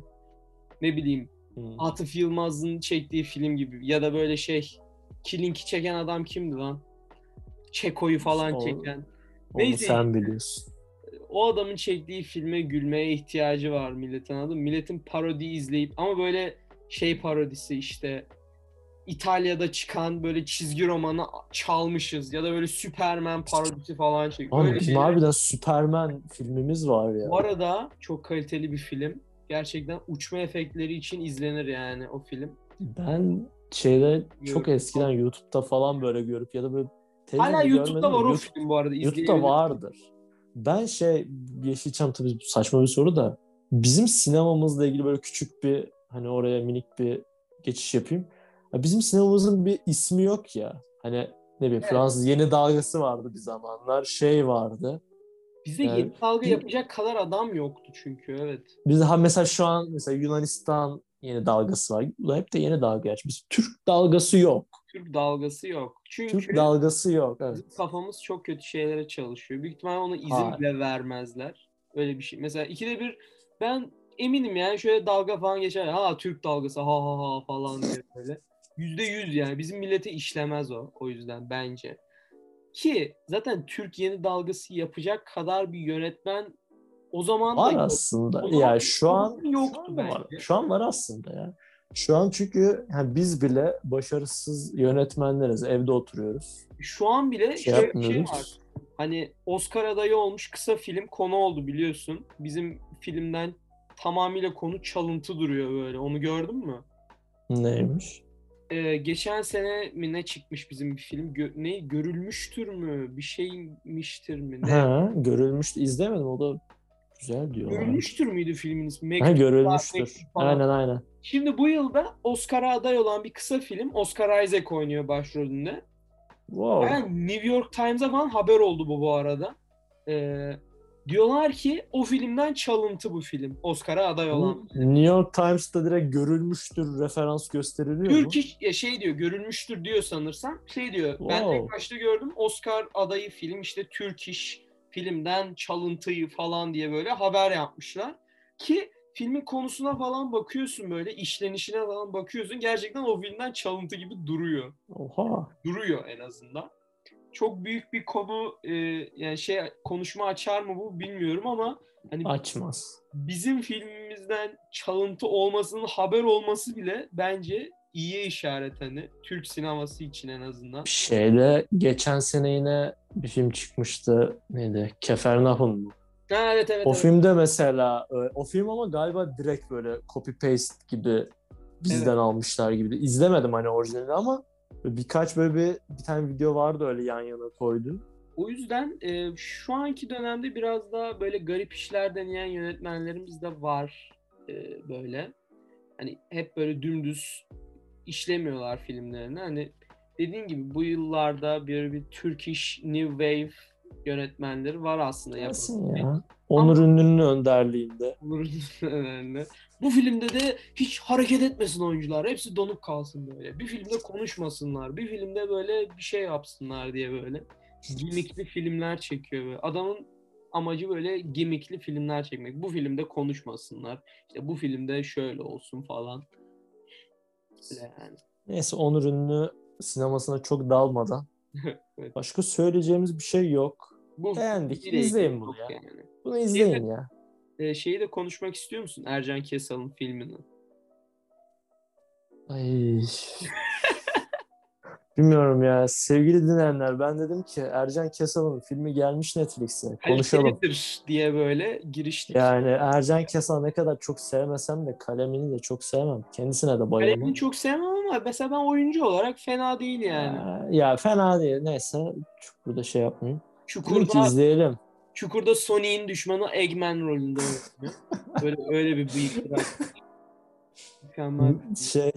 Ne bileyim Hmm. Atıf Yılmaz'ın çektiği film gibi ya da böyle şey Killing'i çeken adam kimdi lan? Çeko'yu falan O- çeken. Onu Neyse. sen biliyorsun. O adamın çektiği filme gülmeye ihtiyacı var milletin mı? Milletin parodi izleyip ama böyle şey parodisi işte İtalya'da çıkan böyle çizgi romanı çalmışız ya da böyle Superman parodisi falan çekiyor. Öyle bizim harbiden Superman filmimiz var ya. Bu arada çok kaliteli bir film. Gerçekten uçma efektleri için izlenir yani o film. Ben şeyde çok Yok. eskiden YouTube'da falan böyle görüp ya da böyle Hala YouTube'da var o YouTube- film bu arada. YouTube'da vardır. Ben şey Yeşilçam tabii saçma bir soru da bizim sinemamızla ilgili böyle küçük bir hani oraya minik bir geçiş yapayım. Ya bizim sinemamızın bir ismi yok ya. Hani ne bileyim Evet. Fransız yeni dalgası vardı bir zamanlar. Şey vardı. Bizde Yani yeni dalga yapacak kadar adam yoktu çünkü evet. Biz ha mesela şu an mesela Yunanistan yeni dalgası var. Hep de yeni dalga gerçi. Biz Türk dalgası yok. Türk dalgası yok. Çünkü Türk dalgası yok. Evet. bizim kafamız çok kötü şeylere çalışıyor. Büyük ihtimalle ona izin Hayır. bile vermezler. Öyle bir şey. Mesela ikide bir ben eminim yani şöyle dalga falan geçer. Ha Türk dalgası ha ha ha falan diye böyle. Yüzde yüz yani. Bizim millete işlemez o. O yüzden bence. Ki zaten Türk yeni dalgası yapacak kadar bir yönetmen o zaman da Var yok. aslında. O zaman- Ya şu an yoktu şu an da var. bence. Şu an var aslında ya. Şu an çünkü yani biz bile başarısız yönetmenleriz. Evde oturuyoruz. Şu an bile Şey şey yapmıyoruz. var. Hani Oscar adayı olmuş kısa film konu oldu biliyorsun. Bizim filmden tamamıyla konu çalıntı duruyor böyle. Onu gördün mü? Neymiş? Ee, geçen sene mi ne çıkmış bizim bir film? Gö- ne görülmüştür mü? Bir şeymiştir mi? Ne? Ha, görülmüştü. İzlemedim. O da güzel diyor. Görülmüştür müydü filmin ismi? Ha, görülmüştür. Aynen aynen. Şimdi bu yılda Oscar'a aday olan bir kısa film. Oscar Isaac oynuyor başrolünde. Wow. Yani New York Times'a falan haber oldu bu bu arada. Ee, diyorlar ki o filmden çalıntı bu film. Oscar'a aday olan. New York Times'ta direkt görülmüştür referans gösteriliyor mu? Türk iş- ya şey diyor görülmüştür diyor sanırsam. Şey diyor ben Wow. ilk başta gördüm Oscar adayı film işte Türk iş filmden çalıntıyı falan diye böyle haber yapmışlar. Ki filmin konusuna falan bakıyorsun böyle işlenişine falan bakıyorsun. Gerçekten o filmden çalıntı gibi duruyor. Oha. duruyor en azından. Çok büyük bir konu e, yani şey konuşma açar mı bu bilmiyorum ama hani Açmaz. bizim filmimizden çalıntı olmasının haber olması bile bence iyiye işaret hani Türk sineması için en azından. Şeyde geçen sene yine bir film çıkmıştı. Neydi? Kefernahum mu? Ha, evet evet. O evet. filmde mesela e, o film ama galiba direkt böyle copy paste gibi bizden Evet. almışlar gibi. İzlemedim hani orijinalini ama birkaç böyle bir, bir tane video vardı öyle yan yana koydu. O yüzden e, şu anki dönemde biraz daha böyle garip işler deneyen yönetmenlerimiz de var e, böyle. Hani hep böyle dümdüz işlemiyorlar filmlerini. Hani dediğin gibi bu yıllarda bir bir Turkish New Wave yönetmenleri var aslında. Yapan. ya. Onur Ünlü'nün önderliğinde. Onur'un önemli. Bu filmde de hiç hareket etmesin oyuncular. Hepsi donup kalsın böyle. Bir filmde konuşmasınlar. Bir filmde böyle bir şey yapsınlar diye böyle. Gimikli filmler çekiyor böyle. Adamın amacı böyle gimikli filmler çekmek. Bu filmde konuşmasınlar. İşte bu filmde şöyle olsun falan. Yani. Neyse Onur Ünlü sinemasına çok dalmadan. <laughs> Evet. Başka söyleyeceğimiz bir şey yok. Bu Beğendik. İzleyin bunu ya. Yani. Bunu izleyin ya. Ee, şeyi de konuşmak istiyor musun? Ercan Kesal'ın filmini. Ay. <laughs> Bilmiyorum ya. Sevgili dinleyenler ben dedim ki Ercan Kesal'ın filmi gelmiş Netflix'e. Konuşalım. Kalitelidir diye böyle giriştik. Yani Ercan Kesal ne kadar çok sevmesem de kalemini de çok sevmem. Kendisine de bayılmam. Kalemini çok sevmem ama mesela ben oyuncu olarak fena değil yani. Ya, ya fena değil. Neyse. Burada şey yapmayayım. Çukurda, izleyelim. Çukurda Sony'in düşmanı Eggman rolünde oynuyor. <laughs> Böyle öyle bir bıyık. Mükemmel. Şey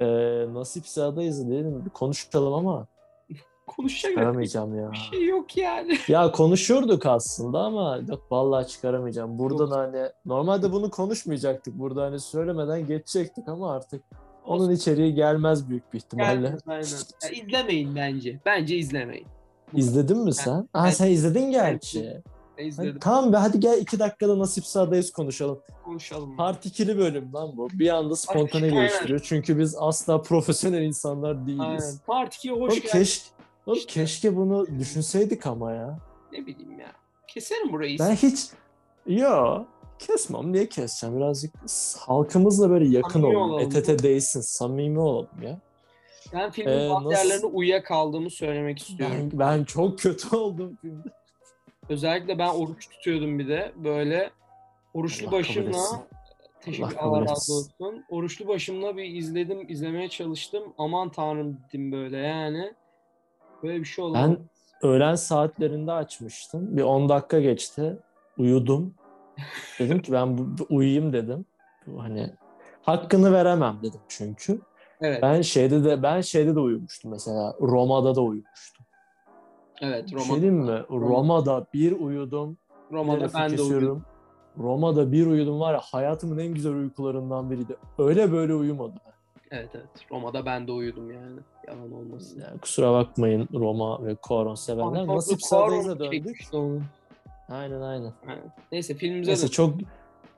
e, nasipse adayız. Bir konuşalım ama Konuşacak çıkaramayacağım ya. bir şey yok yani. <laughs> Ya konuşurduk aslında ama yok vallahi çıkaramayacağım. Buradan Yok. hani normalde bunu konuşmayacaktık. Burada hani söylemeden geçecektik ama artık onun içeriği gelmez büyük bir ihtimalle. Gelmez, aynen. Ya izlemeyin bence. Bence izlemeyin. İzledin mi sen? Aa ben- sen izledin gerçi. Ben Hadi, izledim. tamam be hadi gel iki dakikada nasipse adayız konuşalım. Konuşalım. Part 2'li bölüm lan bu. Bir anda spontane Aynen. geliştiriyor. Çünkü biz asla profesyonel insanlar Aynen. değiliz. Part 2'ye hoş Oğlum, geldin. keşke, oğlum İşte. keşke bunu düşünseydik ama ya. Ne bileyim ya. Keserim burayı. Ben hiç yo kesmem. Niye keseceğim? Birazcık halkımızla böyle yakın Samimi olalım. olalım. Et ete değsin. Samimi olalım ya. Ben filmin Ee, bazı nasıl- yerlerine uyuyakaldığımı söylemek istiyorum. Ben, ben çok kötü oldum filmde. Özellikle ben oruç tutuyordum bir de. Böyle oruçlu Allah başımla teşekkür Allah razı olsun. Oruçlu başımla bir izledim, izlemeye çalıştım. Aman tanrım dedim böyle yani. Böyle bir şey olamaz. Ben öğlen saatlerinde açmıştım. Bir 10 dakika geçti. Uyudum. <laughs> Dedim ki ben bu, bu- uyuyayım dedim. Bu Hani hakkını veremem dedim çünkü. Evet, Ben şeyde de ben şeyde de uyumuştum mesela. Roma'da da uyumuştum. Evet. Bir Roma, şey diyeyim mi? Roma'da bir uyudum. Roma'da ben de uyudum. Roma'da bir uyudum var ya hayatımın en güzel uykularından biriydi. Öyle böyle uyumadım. Evet, evet. Roma'da ben de uyudum yani. Yalan olmasın. Yani kusura bakmayın Roma ve Koron sevenler. Nasip Sadez'e döndük. Aynen aynen. Aynen. Neyse filmimize Neyse çok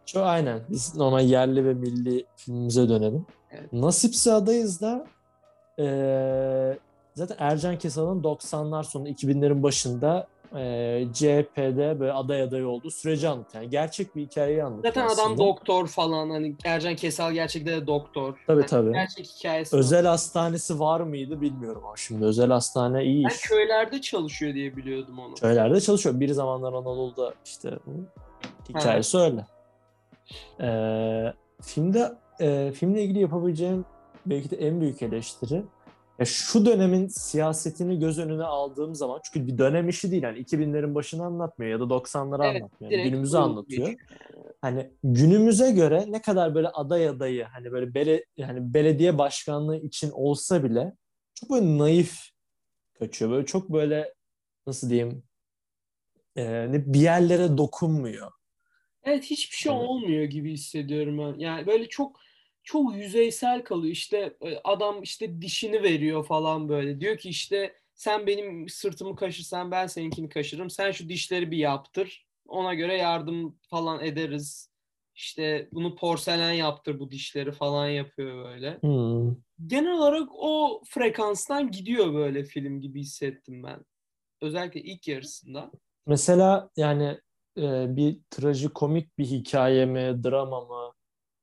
çok aynen. Biz normal yerli ve milli filmimize dönelim. Evet. Nasipse adayız da eee, zaten Ercan Kesal'ın 90'lar sonu 2000'lerin başında eee CHP'de böyle aday adayı olduğu süreci anlatıyor. Yani gerçek bir hikayeyi anlatıyor Zaten adam aslında. doktor falan hani Ercan Kesal gerçekten de doktor. Tabii Yani tabii. Gerçek hikayesi. Özel hastanesi var mıydı bilmiyorum ama şimdi özel hastane iyi Ben iş. köylerde çalışıyor diye biliyordum onu. Köylerde çalışıyor. Bir zamanlar Anadolu'da işte hikayesi öyle. Ee, filmde e, filmle ilgili yapabileceğim belki de en büyük eleştiri ya şu dönemin siyasetini göz önüne aldığım zaman çünkü bir dönem işi değil yani 2000'lerin başını anlatmıyor ya da 90'ları Evet, anlatmıyor. Yani günümüzü anlatıyor. geçiyor. Hani günümüze göre ne kadar böyle aday adayı hani böyle bele, yani belediye başkanlığı için olsa bile çok böyle naif kaçıyor. Böyle çok böyle nasıl diyeyim e, ne- bir yerlere dokunmuyor. Evet hiçbir şey Evet. olmuyor gibi hissediyorum ben. Yani böyle çok çok yüzeysel kalıyor. İşte e, adam işte dişini veriyor falan böyle. Diyor ki işte sen benim sırtımı kaşırsan ben seninkini kaşırım. Sen şu dişleri bir yaptır. Ona göre yardım falan ederiz. İşte bunu porselen yaptır bu dişleri falan yapıyor böyle. Hmm. Genel olarak o frekanstan gidiyor böyle film gibi hissettim ben. Özellikle ilk yarısında. Mesela yani e, bir trajikomik bir hikaye mi, drama mı?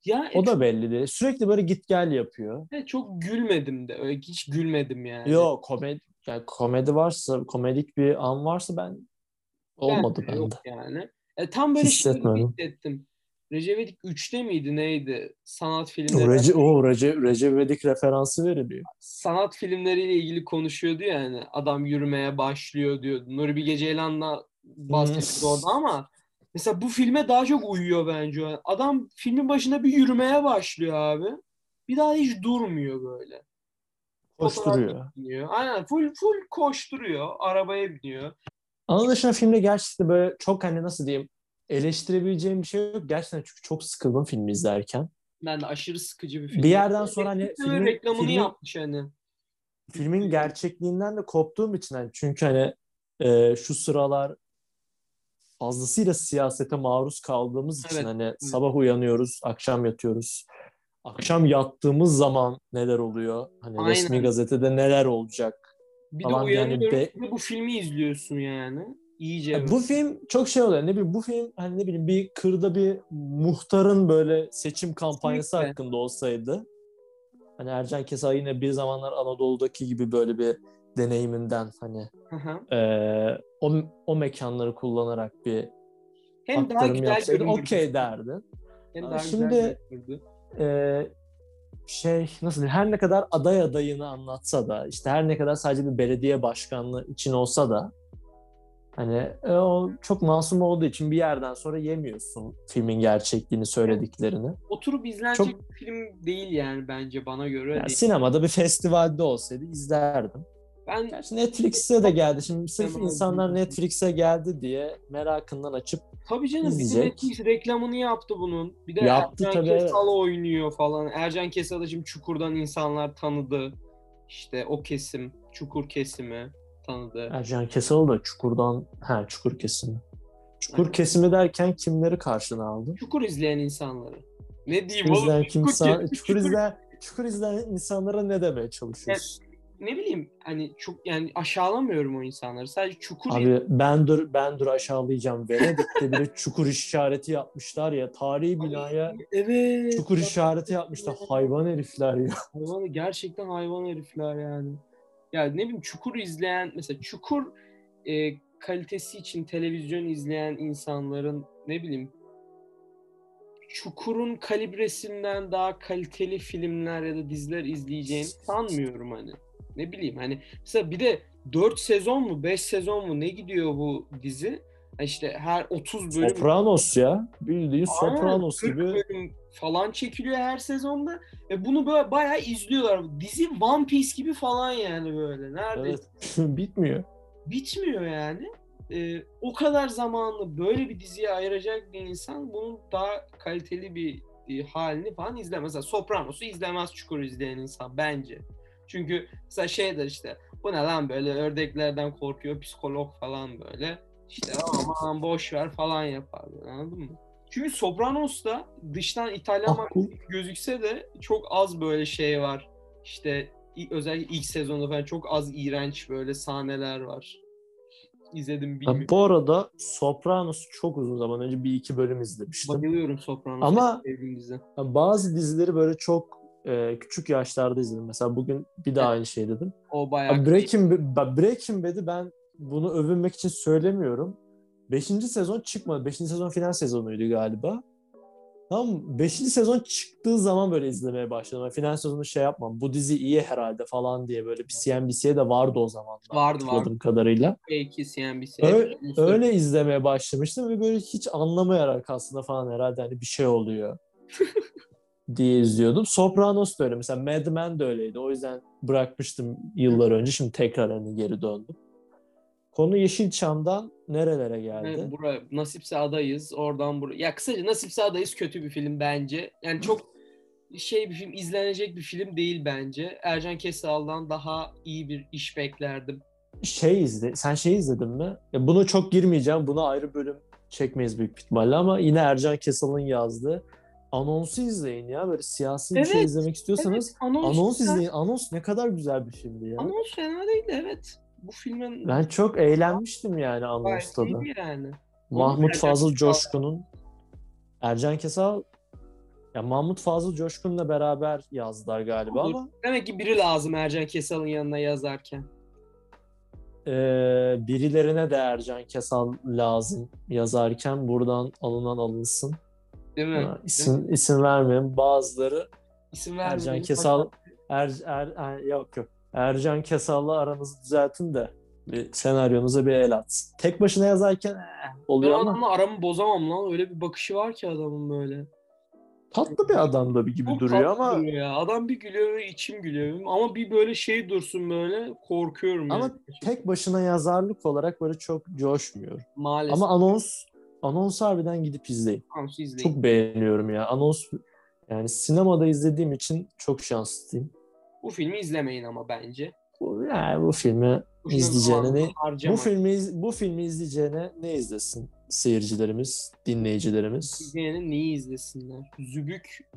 Ya O da belli değil. Sürekli böyle git gel yapıyor. Evet, çok gülmedim de. Öyle hiç gülmedim yani. Yok komedi yani komedi varsa, komedik bir an varsa ben olmadı Bende yok yani. E, tam böyle şey Hissetmedim. hissettim. Recep İvedik 3'te miydi neydi? Sanat filmleri. O Recep, o Recep, Recep referansı veriliyor. Sanat filmleriyle ilgili konuşuyordu yani. Adam yürümeye başlıyor diyordu. Nuri Bilge Ceylan'la Hmm. orada ama mesela bu filme daha çok uyuyor bence. Adam filmin başında bir yürümeye başlıyor abi. Bir daha hiç durmuyor böyle. Koşturuyor. Biniyor. Aynen full full koşturuyor. Arabaya biniyor. Onun dışında filmde gerçekten böyle çok hani nasıl diyeyim eleştirebileceğim bir şey yok. Gerçekten çünkü çok sıkıldım filmi izlerken. Ben de aşırı sıkıcı bir film. Bir yerden sonra hani Filmin filmin, reklamını filmin, yapmış hani. filmin gerçekliğinden de koptuğum için hani çünkü hani e, şu sıralar fazlasıyla siyasete maruz kaldığımız için Evet, hani sabah uyanıyoruz, akşam yatıyoruz. Akşam yattığımız zaman neler oluyor? Hani Aynen. resmi gazetede neler olacak? Bir de Falan uyanıyorsun yani be- de bu filmi izliyorsun yani. İyice. Ya bu film çok şey oluyor. Ne bileyim bu film hani ne bileyim bir kırda bir muhtarın böyle seçim kampanyası Kesinlikle. hakkında olsaydı. Hani Ercan Kesal yine bir zamanlar Anadolu'daki gibi böyle bir deneyiminden hani Hı hı. eee, o, o mekanları kullanarak bir Hem daha aktarım güzel yapsaydı görünürdü. okey derdin. Hem daha şimdi- güzel. Eee, şey nasıl diyeyim her ne kadar aday adayını anlatsa da işte her ne kadar sadece bir belediye başkanlığı için olsa da hani e, o çok masum olduğu için bir yerden sonra yemiyorsun filmin gerçekliğini söylediklerini. Oturup izlenecek Çok- bir film değil yani bence bana göre. Yani değil. sinemada bir festivalde olsaydı izlerdim. Ben Gerçi Netflix'e de geldi. Şimdi sırf insanlar. Netflix'e geldi diye merakından açıp tabii canım bir izleyecek. Netflix reklamını yaptı bunun. Bir de Yaptı Ercan tabii, evet. Kesal oynuyor falan. Ercan Kesal'ı şimdi Çukur'dan insanlar tanıdı. İşte o kesim, Çukur kesimi tanıdı. Ercan Kesal da Çukur'dan ha Çukur kesimi. Çukur Evet. kesimi derken kimleri karşına aldı? Çukur izleyen insanları. Ne diyeyim Çukur oğlum? izleyen Çukur kimse, kesimi, çukur izleyen, çukur izleyen insanlara ne demeye çalışıyorsun? Ne bileyim hani çok yani aşağılamıyorum o insanları. Sadece çukur Abi ben dur ben dur aşağılayacağım. Venedik'te bile çukur işareti yapmışlar ya. Tarihi binaya evet. çukur işareti yapmışlar. Hayvan herifler ya. Hayvan, gerçekten hayvan herifler yani. Ya ne bileyim Çukur izleyen mesela Çukur e, kalitesi için televizyon izleyen insanların ne bileyim Çukur'un kalibresinden daha kaliteli filmler ya da diziler izleyeceğini <laughs> sanmıyorum hani. Ne bileyim hani mesela bir de 4 sezon mu 5 sezon mu ne gidiyor bu dizi? İşte her 30 bölüm Sopranos ya. Bildiğin Sopranos 40 gibi. bölüm falan çekiliyor her sezonda ve bunu böyle bayağı izliyorlar. Dizi One Piece gibi falan yani böyle. Neredeyse Evet. <laughs> Bitmiyor. bitmiyor yani. Ee, o kadar zamanını böyle bir diziye ayıracak bir insan bunun daha kaliteli bir e, halini falan izlemez. Mesela Sopranos'u izlemez Çukur izleyen insan bence. Çünkü mesela şeydir işte bu ne lan böyle ördeklerden korkuyor psikolog falan böyle. İşte aman boş ver falan yapar böyle, anladın mı? Çünkü Sopranos'ta dıştan İtalyan Ah, mafyası gözükse de çok az böyle şey var. İşte özellikle ilk sezonda falan çok az iğrenç böyle sahneler var. İzledim bilmiyorum. bu arada Sopranos çok uzun zaman önce bir iki bölüm izlemiştim. Bayılıyorum Sopranos'a. Ama- bazı dizileri böyle çok e, küçük yaşlarda izledim. Mesela bugün bir daha aynı şey dedim. O bayağı Abi Breaking, Ba- Breaking Bad'i ben bunu övünmek için söylemiyorum. Beşinci sezon çıkmadı. Beşinci sezon final sezonuydu galiba. Tam beşinci sezon çıktığı zaman böyle izlemeye başladım. Yani final sezonu şey yapmam. Bu dizi iyi herhalde falan diye böyle bir CNBC'ye de vardı o zaman. Vardı, Hatırladığım kadarıyla. Belki CNBC. Öyle, öyle izlemeye başlamıştım ve böyle hiç anlamayarak aslında falan herhalde hani bir şey oluyor <laughs> diye izliyordum. Sopranos da öyle. Mesela Mad Men de öyleydi. O yüzden bırakmıştım yıllar önce. Şimdi tekrar hani geri döndüm. Konu Yeşilçam'dan nerelere geldi? Evet, buraya, Nasipse adayız. Oradan buraya. Ya kısaca Nasipse adayız kötü bir film bence. Yani çok şey bir film, izlenecek bir film değil bence. Ercan Kesal'dan daha iyi bir iş beklerdim. Şey izle, sen şey izledin mi? Ya bunu çok girmeyeceğim. Buna ayrı bölüm çekmeyiz büyük ihtimalle ama yine Ercan Kesal'ın yazdığı anonsu izleyin ya. Böyle siyasi bir şey Evet, izlemek istiyorsanız Evet, anons, anons izleyin. Anons ne kadar güzel bir filmdi ya. Anons fena değil evet. Bu filmin Ben çok eğlenmiştim yani anonsta da. yani. Mahmut Ercan Fazıl. Coşkun'un Ercan Kesal ya Mahmut Fazıl Coşkun'la beraber yazdılar galiba Olur. ama Demek ki biri lazım Ercan Kesal'ın yanına yazarken. e, birilerine de Ercan Kesal lazım yazarken buradan alınan alınsın. Değil mi? Ha, isim, isim vermeyeyim. Bazıları İsim Ercan. Kesal er, er, er- yok yok. Ercan Kesal'la aranızı düzeltin de bir senaryonuza bir el atsın. Tek başına yazarken eh, Ben oluyor ama adamla aramı bozamam lan. Öyle bir bakışı var ki adamın böyle. tatlı bir adam da bir gibi Çok duruyor ama duruyor ya. Adam bir gülüyor ve içim gülüyor. Ama bir böyle şey dursun böyle korkuyorum Ama yani. tek başına yazarlık olarak böyle çok coşmuyor. Maalesef. Ama anons anons harbiden gidip izleyin. Anonsu izleyin. Çok beğeniyorum ya. Anons yani sinemada izlediğim için çok şanslıyım. Bu filmi izlemeyin ama bence. Bu, yani bu filmi Bu izleyeceğine ne, bu filmi bu filmi izleyeceğine ne izlesin seyircilerimiz, dinleyicilerimiz? İzleyenin neyi izlesinler? Zübük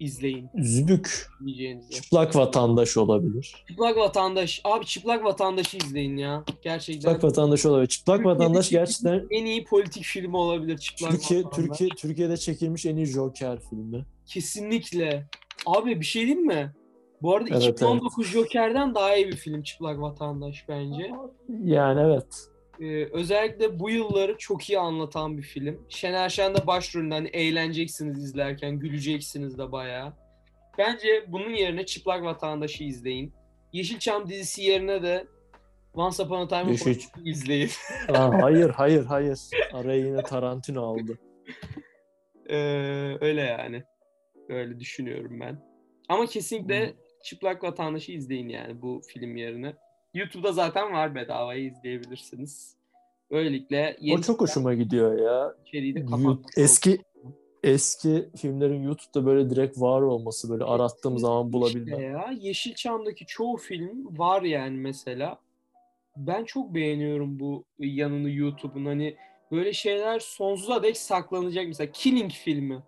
izleyin Zübük, diyeceğinize. çıplak vatandaş olabilir. Çıplak vatandaş. Abi çıplak vatandaşı izleyin ya. Gerçekten. Çıplak vatandaş olabilir. Çıplak Türkiye'de vatandaş gerçekten En iyi politik filmi olabilir çıplak Türkiye vatandaş. Türkiye Türkiye'de çekilmiş en iyi Joker filmi. Kesinlikle. Abi bir şey diyeyim mi? Bu arada Evet, 2019 Joker'den daha iyi bir film Çıplak Vatandaş bence. Yani evet. Ee, özellikle bu yılları çok iyi anlatan bir film. Şener Şen de başrolünde hani eğleneceksiniz izlerken, güleceksiniz de bayağı. Bence bunun yerine Çıplak Vatandaş'ı izleyin. Yeşilçam dizisi yerine de Once Upon a Time in Yeşil- izleyin. <laughs> Aa, hayır hayır hayır. Araya yine Tarantino aldı. Ee, öyle yani. Öyle düşünüyorum ben. Ama kesinlikle Çıplak Vatandaş'ı izleyin yani bu film yerine. YouTube'da zaten var bedavaya izleyebilirsiniz. Böylelikle yeni O çok hoşuma gidiyor ya. de Eski eski filmlerin YouTube'da böyle direkt var olması böyle arattığım zaman İşte bulabilmem. ya Yeşilçam'daki çoğu film var yani mesela. Ben çok beğeniyorum bu yanını YouTube'un. Hani böyle şeyler sonsuza dek saklanacak. Mesela Killing filmi.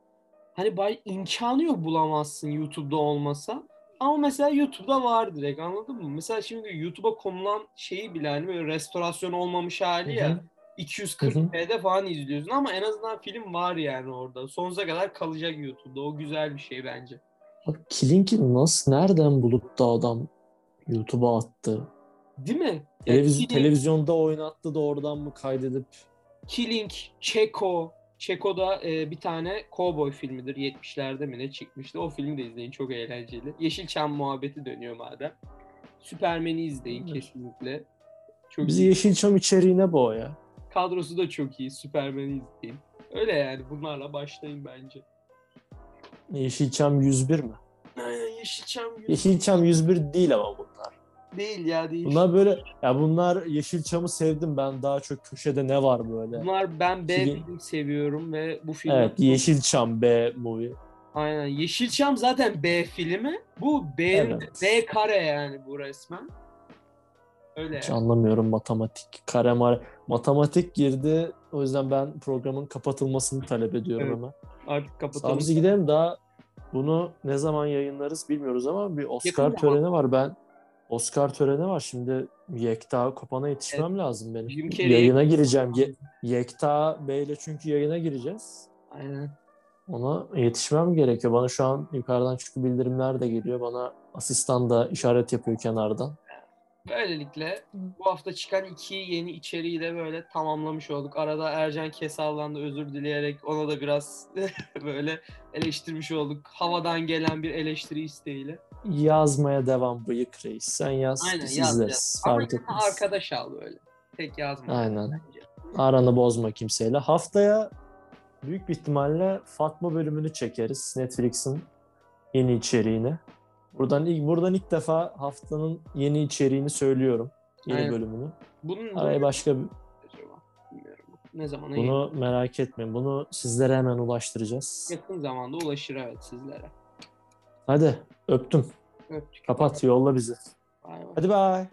Hani bay imkanı yok bulamazsın YouTube'da olmasa. Ama mesela YouTube'da var direkt anladın mı? Mesela şimdi YouTube'a konulan şeyi bile hani böyle restorasyon olmamış hali ya. Hı hı. 240p'de falan izliyorsun ama en azından film var yani orada. Sonsuza kadar kalacak YouTube'da. O güzel bir şey bence. Abi Killing'i nasıl, nereden bulup da adam YouTube'a attı? Değil mi? Televiz- Killing, televizyonda oynattı da oradan mı kaydedip Killing, Çeko. Çeko'da e, bir tane cowboy filmidir. 70'lerde mi ne çıkmıştı. O filmi de izleyin. Çok eğlenceli. Yeşilçam muhabbeti dönüyor madem. Superman'i izleyin Evet. kesinlikle. Çok bizi iyi. Yeşilçam içeriğine boğ ya. Kadrosu da çok iyi. Superman'i izleyin. Öyle yani. Bunlarla başlayın bence. Yeşilçam 101 mi? Aynen Yeşilçam yüz- Yeşilçam 101 değil ama bunlar. Değil ya değil. Bunlar böyle ya bunlar Yeşilçam'ı sevdim ben daha çok köşede ne var böyle. Bunlar ben B Film- film seviyorum ve bu film Evet Yeşilçam B movie. Aynen. Yeşilçam zaten B filmi. Bu B Evet. B kare yani bu resmen. Öyle Hiç yani. anlamıyorum matematik. Kare mare. Matematik girdi. O yüzden ben programın kapatılmasını talep ediyorum Evet. hemen. Artık kapatalım. Sabzi gidelim daha bunu ne zaman yayınlarız bilmiyoruz ama bir Oscar Yakın töreni var. Ben Oscar töreni var. Şimdi Yekta Kopan'a yetişmem lazım benim. Carrey- Yayına gireceğim. Ye- Yekta Bey'le çünkü yayına gireceğiz. Aynen. Ona yetişmem gerekiyor. Bana şu an yukarıdan çünkü bildirimler de geliyor. Bana asistan da işaret yapıyor kenardan. Böylelikle bu hafta çıkan iki yeni içeriği de böyle tamamlamış olduk. Arada Ercan Kesal'dan da özür dileyerek ona da biraz <laughs> böyle eleştirmiş olduk. Havadan gelen bir eleştiri isteğiyle. Yazmaya devam bıyık reis. Sen yaz Aynen biz yaz izleriz. yaz. Ama Fark etmez. arkadaş al böyle. Tek yazma. Aynen. bence. Aranı bozma kimseyle. Haftaya büyük bir ihtimalle Fatma bölümünü çekeriz. Netflix'in yeni içeriğini. Buradan ilk buradan ilk defa haftanın yeni içeriğini söylüyorum. Yeni Aynen. bölümünü. Bunun Araya başka bir. Ne zamana bunu merak etmeyin. Bunu sizlere hemen ulaştıracağız. yakın zamanda ulaşır evet sizlere. Hadi öptüm. Öptük. Kapat yolla bizi. Bay bay. Hadi bay.